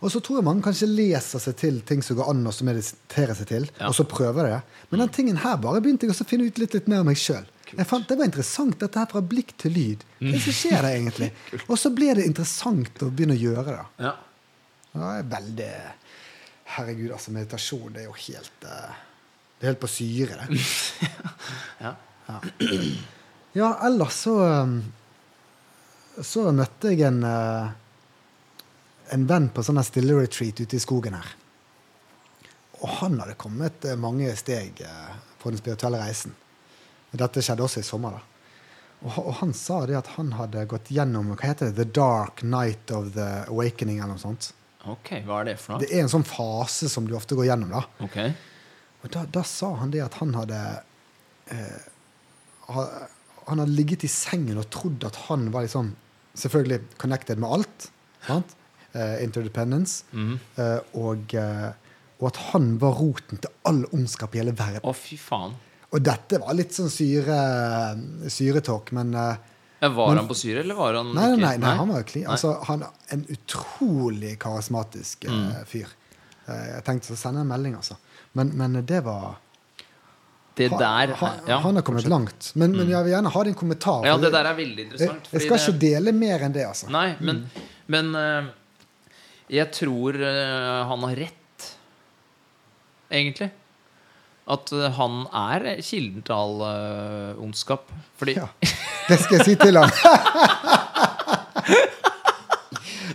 Og så tror jeg mange kanskje leser seg til ting som går an å meditere seg til, Ja. og så prøver det. Men den tingen her bare begynte jeg å finne ut litt, litt mer om meg sjøl. Jeg fant, Det var interessant, dette her fra blikk til lyd. Hva skjer det egentlig? Og så ble det interessant å begynne å gjøre det. Ja. Ja, det er veldig Herregud, altså, meditasjon, det er jo helt eh, Det er helt på syre, det. ja. Ja, ellers så um, Så møtte jeg en eh, En venn på sånn stille retreat ute i skogen her. Og han hadde kommet eh, mange steg på den spirituelle reisen. Dette skjedde også i sommer. da. Og, og han sa det at han hadde gått gjennom hva heter det, The Dark Night of the Awakening. eller noe sånt. Ok, hva er det for noe? Det er en sånn fase som du ofte går gjennom. da. Ok. Og da, da sa han det at han hadde eh, Han hadde ligget i sengen og trodd at han var liksom selvfølgelig connected med alt. Sant? Eh, interdependence. Mm. Eh, og, eh, og at han var roten til all ondskap i hele verden. Å, fy faen. Og dette var litt sånn syre, syretalk, men eh, var han på Syria, eller var han Nei, nei, nei, han var clean. Altså, han er en utrolig karismatisk eh, Mm. fyr. Eh, jeg tenkte å sende en melding, altså. Men, men det var Det han, ha, ha, ja, han har kommet fortsatt. langt. Men, men jeg vil gjerne ha din kommentar. Ja, det der er veldig interessant. jeg skal ikke dele mer enn det, altså. Nei, men, men eh, jeg tror han har rett, egentlig. At han er kilden til all ondskap. Fordi Ja. Det skal jeg si til han.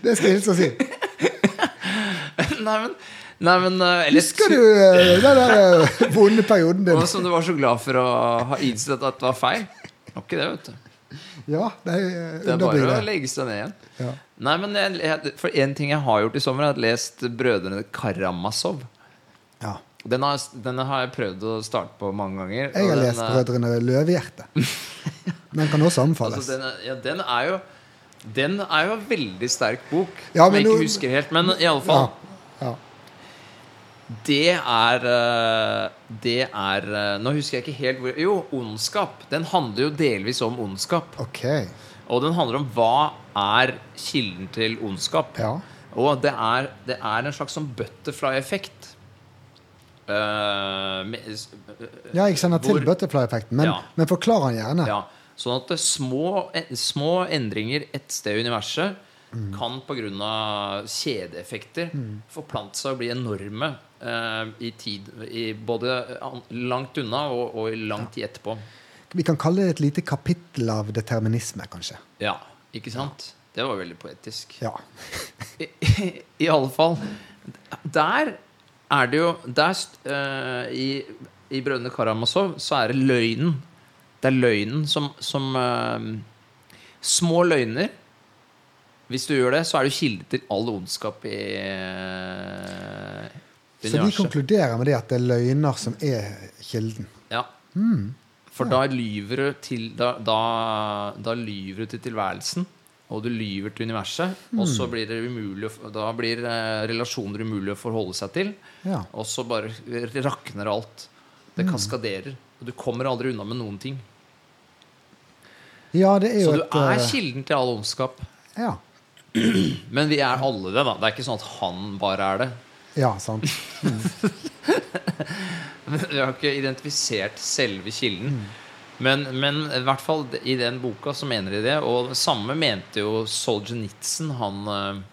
Det skal jeg hilse og si. Nei, men, nei, men eh, eller- Husker du eh, den der eh, vonde perioden din? Og som du var så glad for å ha innsett at det var feil. Var ikke det, vet du. Ja, nei, Det er bare å legge seg ned igjen. Ja. Nei, men jeg, For en ting jeg har gjort i sommer, er at jeg har lest Brødrene Karamazov. Ja. Den har, denne har jeg prøvd å starte på mange ganger. Jeg har lest eh, 'Brødrene Løvehjerte'. Den kan også anbefales. Altså, den, er- ja, den er jo Den er jo en veldig sterk bok, Ja, som jeg ikke nå- husker helt. Men i alle fall Ja. Det er eh, Det er eh, Nå husker jeg ikke helt hvor Jo, ondskap. Den handler jo delvis om ondskap. Ok. Og den handler om hva er kilden til ondskap. Ja. Og det er, det er en slags sånn butterfly-effekt. Eh, s- ja, jeg til Hvor- butterfly-effekten, men, Ja. men forklar den gjerne. Ja, sånn at små, små endringer et sted i universet Mm. kan pga. kjedeeffekter forplante seg og bli enorme uh, i tid. I både langt unna og, og i lang tid etterpå. Vi kan kalle det et lite kapittel av determinisme, kanskje. Ja, ikke sant? Det var veldig poetisk. Ja. I, I alle fall Der er det jo der, uh, i, I 'Brødrene Karamazov' så er det løgnen. Det er løgnen som, som uh, Små løgner. Hvis du gjør det, så er du kilde til all ondskap i eh, Så de konkluderer med det at det er løgner som er kilden. Ja. For da lyver du til da, da, da lyver du til tilværelsen, og du lyver til universet. Og så blir det umulig Da blir eh, relasjoner umulig å forholde seg til. Ja. Og så bare rakner alt. Det kaskaderer. Og du kommer aldri unna med noen ting. Ja, det er jo Så du et er eh, kilden til all ondskap. ja. Men vi er alle det, da. Det er ikke sånn at han bare er det. ja, sant. Vi har ikke identifisert selve kilden. Men, men i hvert fall i den boka så mener de det. Og det samme mente jo Solzjenitsyn, han eh,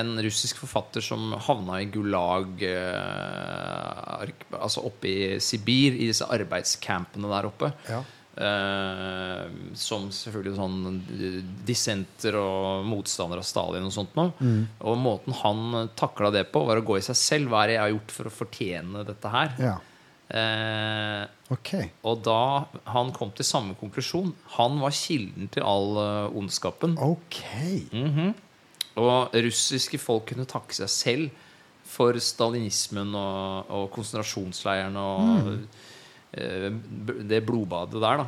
En russisk forfatter som havna i Gulag eh, Altså oppe i Sibir, i disse arbeidscampene der oppe. Ja. Uh, som selvfølgelig sånn dissenter og motstander av Stalin og sånt noe. Og måten han takla det på, var å gå i seg selv. Hva er det jeg har gjort for å fortjene dette her? ja. Eh, Ok. og da han kom til samme konklusjon Han var kilden til all uh, ondskapen. Ok. -hmm. Og russiske folk kunne takke seg selv for stalinismen og, og konsentrasjonsleirene og eh, b- det blodbadet der, da.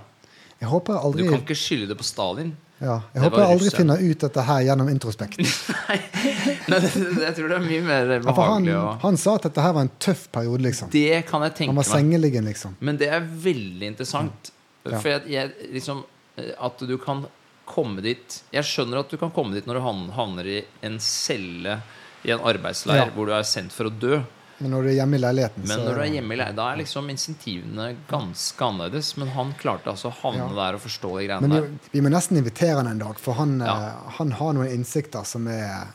Jeg håper aldri Du kan ikke skylde det på Stalin. Ja, jeg håper jeg aldri finner ut dette her gjennom introspekt. Nei, det, jeg tror det er mye mer Ja, han, behagelig han sa at dette her var en tøff periode, liksom. Det kan jeg tenke Han var meg. sengeliggende, liksom. Men det er veldig interessant. Ja. For jeg, jeg, liksom, eh, at du kan komme dit Jeg skjønner at du kan komme dit når du havn- havner i en celle i en arbeidsleir Ja. hvor du er sendt for å dø. Men når du er hjemme i leiligheten, Men når du er hjemme i leiligheten, da er liksom insentivene ganske annerledes. Men han klarte altså å havne Ja. der og forstå de greiene Men der. vi, må nesten invitere han en dag, for han, Ja. eh, han har noen innsikter som er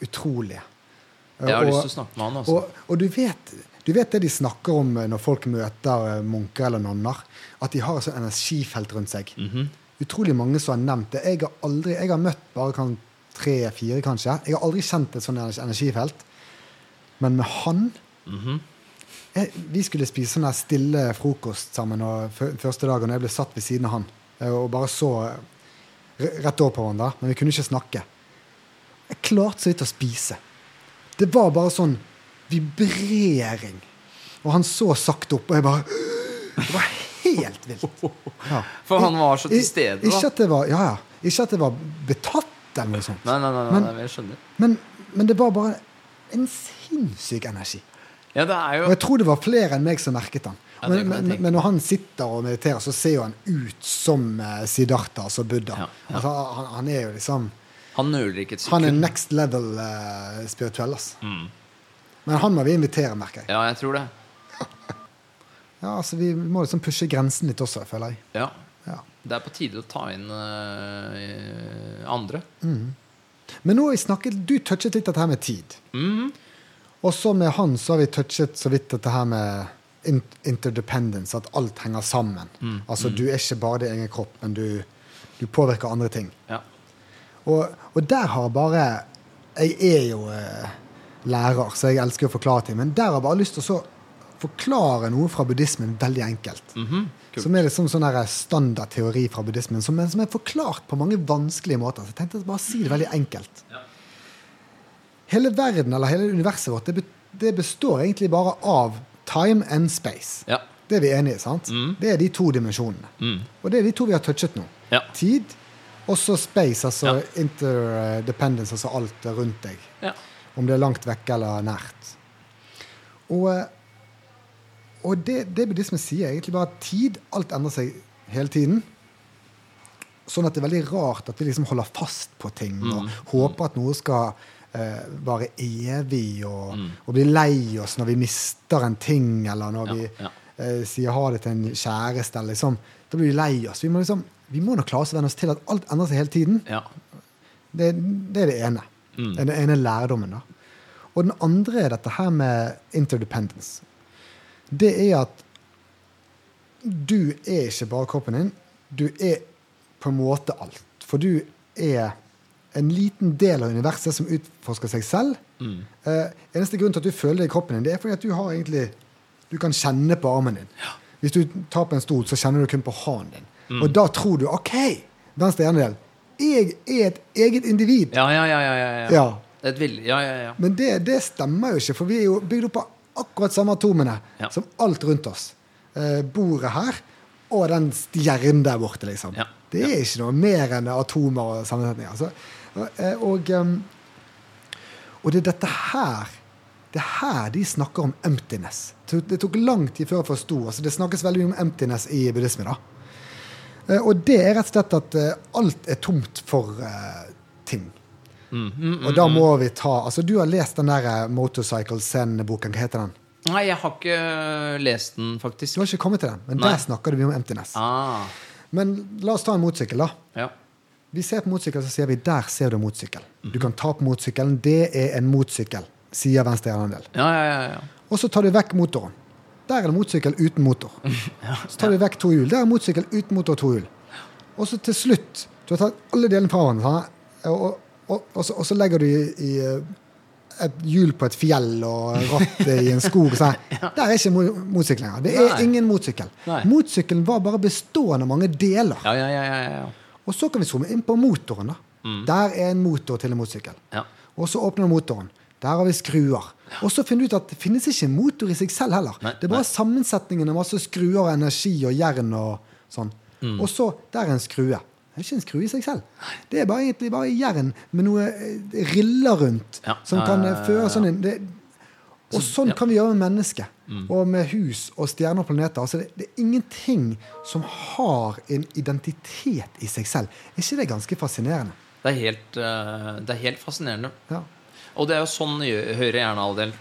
utrolige. Jeg har og, lyst til å snakke med han. også. og, og du, vet, du vet det de snakker om eh, når folk møter eh, munker eller nonner? At de har et sånt energifelt rundt seg. Mhm. Utrolig mange som har nevnt det. Jeg har, aldri, jeg har møtt bare tre-fire, kanskje. Jeg har aldri kjent et sånt energifelt. Men med han Mhm. jeg, Vi skulle spise sånn stille frokost sammen og første dagen, og jeg ble satt ved siden av han eh, og bare så eh, rett over på hverandre, men vi kunne ikke snakke. Jeg klarte så vidt å spise. Det var bare sånn vibrering. Og han så sakte opp, og jeg bare Det var helt vilt. Ja. For han var så til stede, da. Ikke at det var, ja, ja. Ikke at det var betatt eller noe sånt. Nei, nei, nei, nei, Men- nei, jeg skjønner. Men, men det var bare en sinnssyk energi. Ja, det er Og jeg tror det var flere enn meg som merket han. Ja, men, men, men når han sitter og mediterer, så ser jo han ut som uh, Siddhartha, altså Buddha. Ja. Altså, han, han er jo liksom Han nøler ikke et Han er next level uh, spirituell. Altså. Mm. Men han må vi invitere, merker jeg. Ja, jeg tror det. Ja, altså Vi må liksom pushe grensen litt også, føler jeg. Ja. Ja. Det er på tide å ta inn uh, andre. Men nå har vi snakket, du touchet litt dette her med tid. Mhm. Og så med han så har vi touchet så vidt dette her med interdependence, at alt henger sammen. Mm, Altså Du er ikke bare din egen kropp, men du, Du påvirker andre ting. Ja. Og, og der har bare Jeg er jo eh, lærer, så jeg elsker å forklare ting. Men der har jeg bare lyst til å så forklare noe fra buddhismen veldig enkelt. Mm -hmm. cool. Som er liksom sånn standardteori standard fra buddhismen, som, som er forklart på mange vanskelige måter. Så jeg tenkte å bare si det veldig enkelt. Ja. Hele verden, eller hele universet vårt, det, be- det består egentlig bare av time and space. Ja. Det er vi enige i, sant? Mm. Det er de to dimensjonene. Mm. Og det er de to vi har touchet nå. Ja. Tid, og så space, altså Ja. interdependence, altså alt rundt deg. ja. Om det er langt vekke eller nært. Og, eh, og det, det buddhismen sier, er egentlig bare at tid Alt endrer seg hele tiden. Sånn at det er veldig rart at vi liksom holder fast på ting og Mm. håper at noe skal eh, vare evig, og, Mm. og bli lei oss når vi mister en ting, eller når Ja, vi ja. eh, sier ha det til en kjæreste. Liksom, da blir vi lei oss. Vi må, liksom, vi må nok klare oss å venne oss til at alt endrer seg hele tiden. ja. Det, det er det ene. Mm. Den ene lærdommen. da. Og den andre er dette her med interdependence. Det er at du er ikke bare kroppen din. Du er på en måte alt. For du er en liten del av universet som utforsker seg selv. Mm. Eh, eneste grunn til at du føler det i kroppen din, det er fordi at du har egentlig Du kan kjenne på armen din. Hvis du tar på en stol, så kjenner du kun på hånden din. Mm. Og da tror du OK, venstre hjernedel. Jeg er et eget individ. Ja, ja, ja. ja, ja, ja. Ja. Ja, ja, ja. Men det, det stemmer jo ikke, for vi er jo bygd opp av akkurat samme atomene Ja. som alt rundt oss. Eh, bordet her og den stjernen der borte, liksom. Ja. Det er ikke noe mer enn atomer og sammensetninger. Altså, og, ehm, og det er dette her det er her de snakker om emptiness. Det tok lang tid før jeg forsto. Altså, det snakkes veldig mye om emptiness i buddhisme. da. Eh, Og det er rett og slett at eh, alt er tomt for eh, ting. Mm, mm, mm, Og da mm. må vi ta Altså, du har lest den der eh, Motorcycle Zen-boken. Hva heter den? Nei, jeg har ikke lest den, faktisk. Du har ikke kommet til den, men Nei. der snakker du mye om emptiness. Ah, Men la oss ta en motorsykkel, da. ja. Vi ser på motorsykkel, så sier vi 'der ser du motorsykkel'. Du kan ta på motorsykkelen. Det er en motorsykkel, sier venstre hjernedel. Ja, ja, ja, ja. Og så tar du vekk motoren. Der er det motorsykkel uten motor. Så tar du vekk to hjul. Der er motorsykkel uten motor og to hjul. Og så til slutt Du har tatt alle delene fra hverandre, og, og, og, så, og så legger du i, i eh, et hjul på et fjell og rattet i en skog. og Sånn. Der er ikke motsykkel motorsykkel lenger. Det er ingen motorsykkel. Motsykkelen Motorsykkelen var bare bestående av mange deler. Ja, ja, ja, ja, ja. Og så kan vi zoome inn på motoren. da. Mm. Der er en motor til en motorsykkel. ja. Og så åpner du motoren. Der har vi skruer. Og så finner du ut at det finnes ikke en motor i seg selv heller. Nei, det er bare sammensetningen av masse skruer og energi og jern og sånn. Mm. Og så der er en skrue. Det er ikke en skrue i seg selv. Det er bare, egentlig bare jern med noe eh, riller rundt Ja. som kan eh, føre sånn en... Det, og sånn. Mm. kan vi gjøre med mennesket. Og med hus og stjerner og planeter. Altså det, det er ingenting som har en identitet i seg selv. Er ikke det ganske fascinerende? Det er helt, eh, det er helt fascinerende. Ja. Og det er jo sånn høyre hjernehalvdel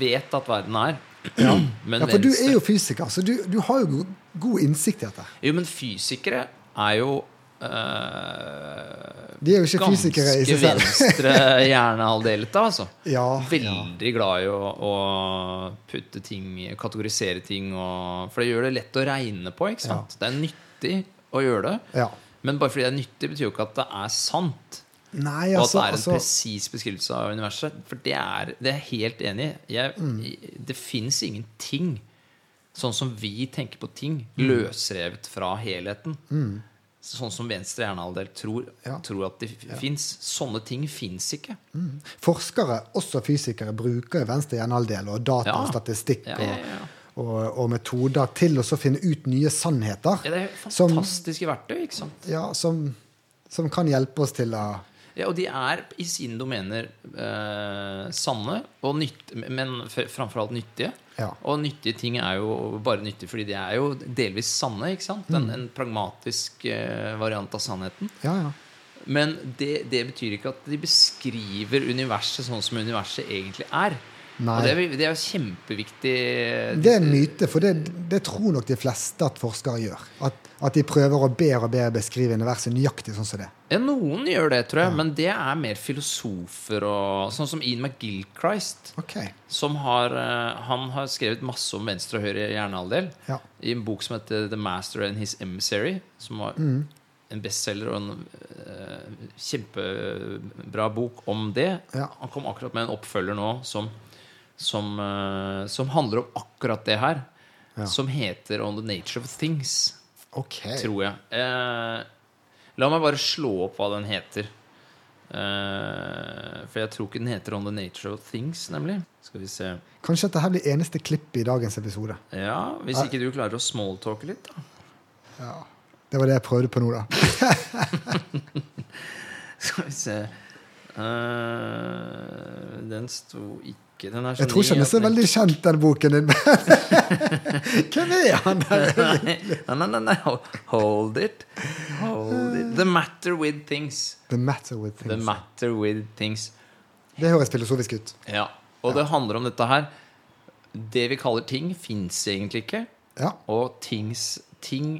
vet at verden er. Men Ja, for du er jo fysiker, så du, du har jo go- god innsikt i dette. Jo, men fysikere er jo eh, De er jo ikke fysikere i seg selv. Ganske venstre hjernehalvdel, altså. Ja, Veldig glad i å, å putte ting Kategorisere ting. Og, for det gjør det lett å regne på. ikke sant? Det er nyttig å gjøre det. ja. Men bare fordi det er nyttig, betyr jo ikke at det er sant. Nei, Og at altså, det er en altså presis beskrivelse av universet. For det er, det er jeg helt enig i. Jeg, Mm. Det fins ingenting sånn som vi tenker på ting, Mm. løsrevet fra helheten. Sånn som venstre hjernehalvdel tror, Ja. tror at det ja. fins. Sånne ting fins ikke. Forskere, også fysikere, bruker venstre hjernehalvdel og data Ja. og statistikk. Og, og, og metoder til å finne ut nye sannheter. Ja, det er Som- fantastiske verktøy, ikke sant? Ja, som, som kan hjelpe oss til å Ja, og de er i sine domener eh, sanne, og nytt, men framfor alt nyttige. Ja. Og nyttige ting er jo bare nyttige fordi de er jo delvis sanne. ikke sant? Mm. En, en pragmatisk eh, variant av sannheten. Ja, ja. Men det, det betyr ikke at de beskriver universet sånn som universet egentlig er. Det, er- det er jo kjempeviktig Det er en myte, for det, det tror nok de fleste at forskere gjør. At, at de prøver å bedre og bedre beskrive universet nøyaktig sånn som det. Ja, noen gjør det, tror jeg, men det er mer filosofer og Sånn som Ian McGilchrist, Okay. som har eh, Han har skrevet masse om venstre og høyre hjernehalvdel Ja. i en bok som heter The Master and His Emissary, som var Mm. en bestselger og en uh, kjempebra bok om det. Ja. Han kom akkurat med en oppfølger nå som, som, eh, som handler om akkurat det her. Ja. Som heter On the Nature of Things Ok. tror jeg. Eh, la meg bare slå opp hva den heter. Eh, for jeg tror ikke den heter On the Nature of Things, nemlig. Skal vi se. Kanskje dette her blir eneste klipp i dagens episode. Ja, Hvis ikke du klarer å smalltalke litt, da. Ja. Det var det jeg prøvde på nå, da. Skal vi se Eh, Den sto ikke Jeg tror ikke den er så veldig kjent, den boken din. Hvem er han der? Nei, nei, nei, nei. Hold it. Hold it. The matter with things. The matter with The things. matter with things. Det høres filosofisk ut. Ja. Og det handler om dette her. Det vi kaller ting, fins egentlig ikke. Ja. Og tings, ting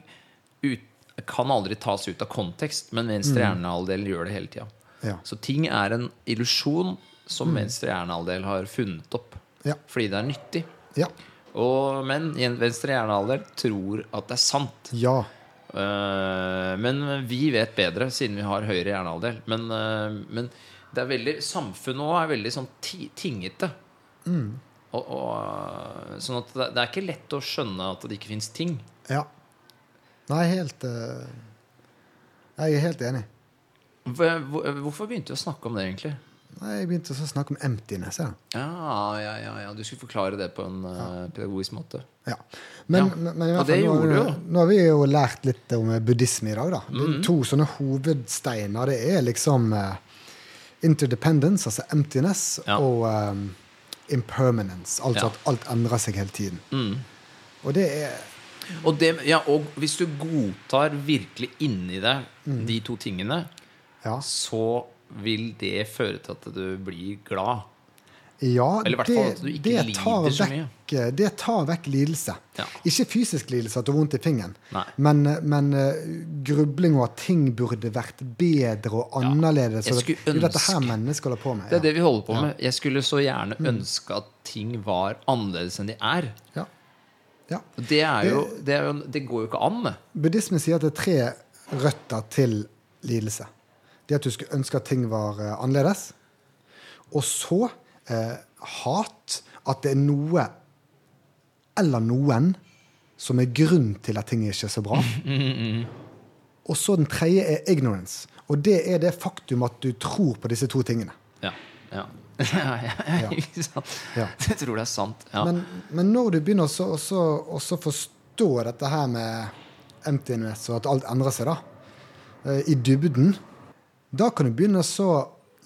ut, kan aldri tas ut av kontekst, men venstre hjernehalvdel gjør det hele tida. Ja. Så ting er en illusjon som venstre hjernehalvdel har funnet opp. Ja. Fordi det er nyttig. Ja. Og, men venstre hjernehalvdel tror at det er sant. ja. Uh, men vi vet bedre, siden vi har høyre hjernehalvdel. Men, uh, men det er veldig, samfunnet òg er veldig sånn ti, tingete. Og, og, eh, sånn at det, det er ikke lett å skjønne at det ikke fins ting. ja. Nei, helt uh, Jeg er helt enig. Hvor- hvor- Hvorfor begynte vi å snakke om det, egentlig? Nei, Jeg begynte å snakke om emptiness. Ja. Ja, ja, ja, ja. Du skulle forklare det på en eh, pedagogisk måte. Ja. Men, Ja. men, fall, nå, jo. nå har vi jo lært litt om buddhisme i dag. da. Mm De To sånne hovedsteiner det er liksom uh, interdependence, altså emptiness, Ja. og um, impermanence. Altså Ja. at alt endrer seg hele tiden. Mm. Og det er Og, det, ja, og hvis du godtar virkelig inni deg de to tingene, Ja, så vil det føre til at du blir glad. ja det, det tar vekk, Det tar vekk lidelse. Ja. Ikke fysisk lidelse, at du har vondt i fingeren, Nei. men, men eh, grubling og at ting burde vært bedre og Ja. annerledes. Jeg og det er dette her mennesket mennesker holder på med. Det er ja. det vi holder på med. Jeg skulle så gjerne ønske at ting var annerledes enn de er. Ja. Ja. Det, er jo, det, er jo, det går jo ikke an. det. Buddhismen sier at det er tre røtter til lidelse. Det at du skulle ønske at ting var eh, annerledes. Og så eh, hat. At det er noe eller noen som er grunn til at ting er ikke er så bra. Og så den tredje er ignorance. Og det er det faktum at du tror på disse to tingene. Ja. ja. ja, ja. Jeg tror det er sant. Ja. Men, men når du begynner å også, også forstå dette her med emptiness og at alt endrer seg, da, eh, i dybden, da kan du begynne å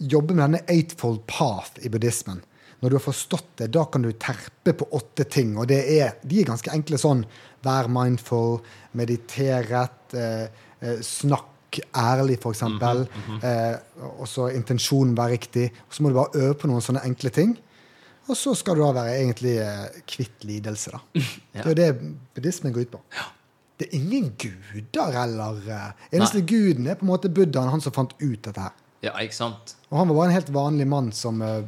jobbe med denne eightfold path i buddhismen. Når du har forstått det, da kan du terpe på åtte ting. Og det er, de er ganske enkle sånn. Vær mindful, mediteret, eh, eh, snakk ærlig, f.eks. eksempel eh, og så intensjonen være riktig. Og så må du bare øve på noen sånne enkle ting. Og så skal du da være egentlig eh, kvitt lidelse, da. Ja. Det er det buddhismen går ut på. Det er ingen guder eller eh, Eneste guden er på en måte buddhaen, han som fant ut dette her. ja, ikke sant? Og han var bare en helt vanlig mann som uh,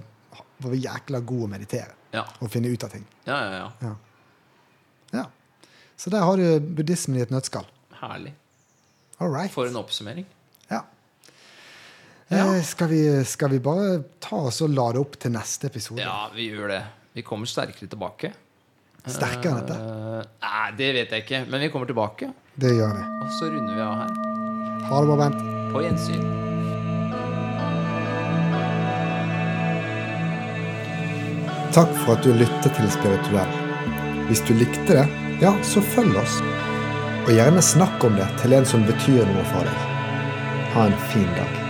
var jækla god å meditere Ja, og finne ut av ting. ja, ja. ja. Ja. ja. Så der har du buddhismen i et nøttskall. Herlig. All right. For en oppsummering. Ja. Ja. Eh, skal, vi, skal vi bare ta oss og lade opp til neste episode? Ja, vi gjør det. Vi kommer sterkere tilbake. Sterkere enn dette? Eh, nei, det vet jeg ikke. Men vi kommer tilbake. Det gjør vi. Og så runder vi av her. Ha det bra, Bent. På gjensyn. Takk for at du lyttet til Spirituell. Hvis du likte det, ja, så følg oss. Og gjerne snakk om det til en som betyr noe for deg. Ha en fin dag.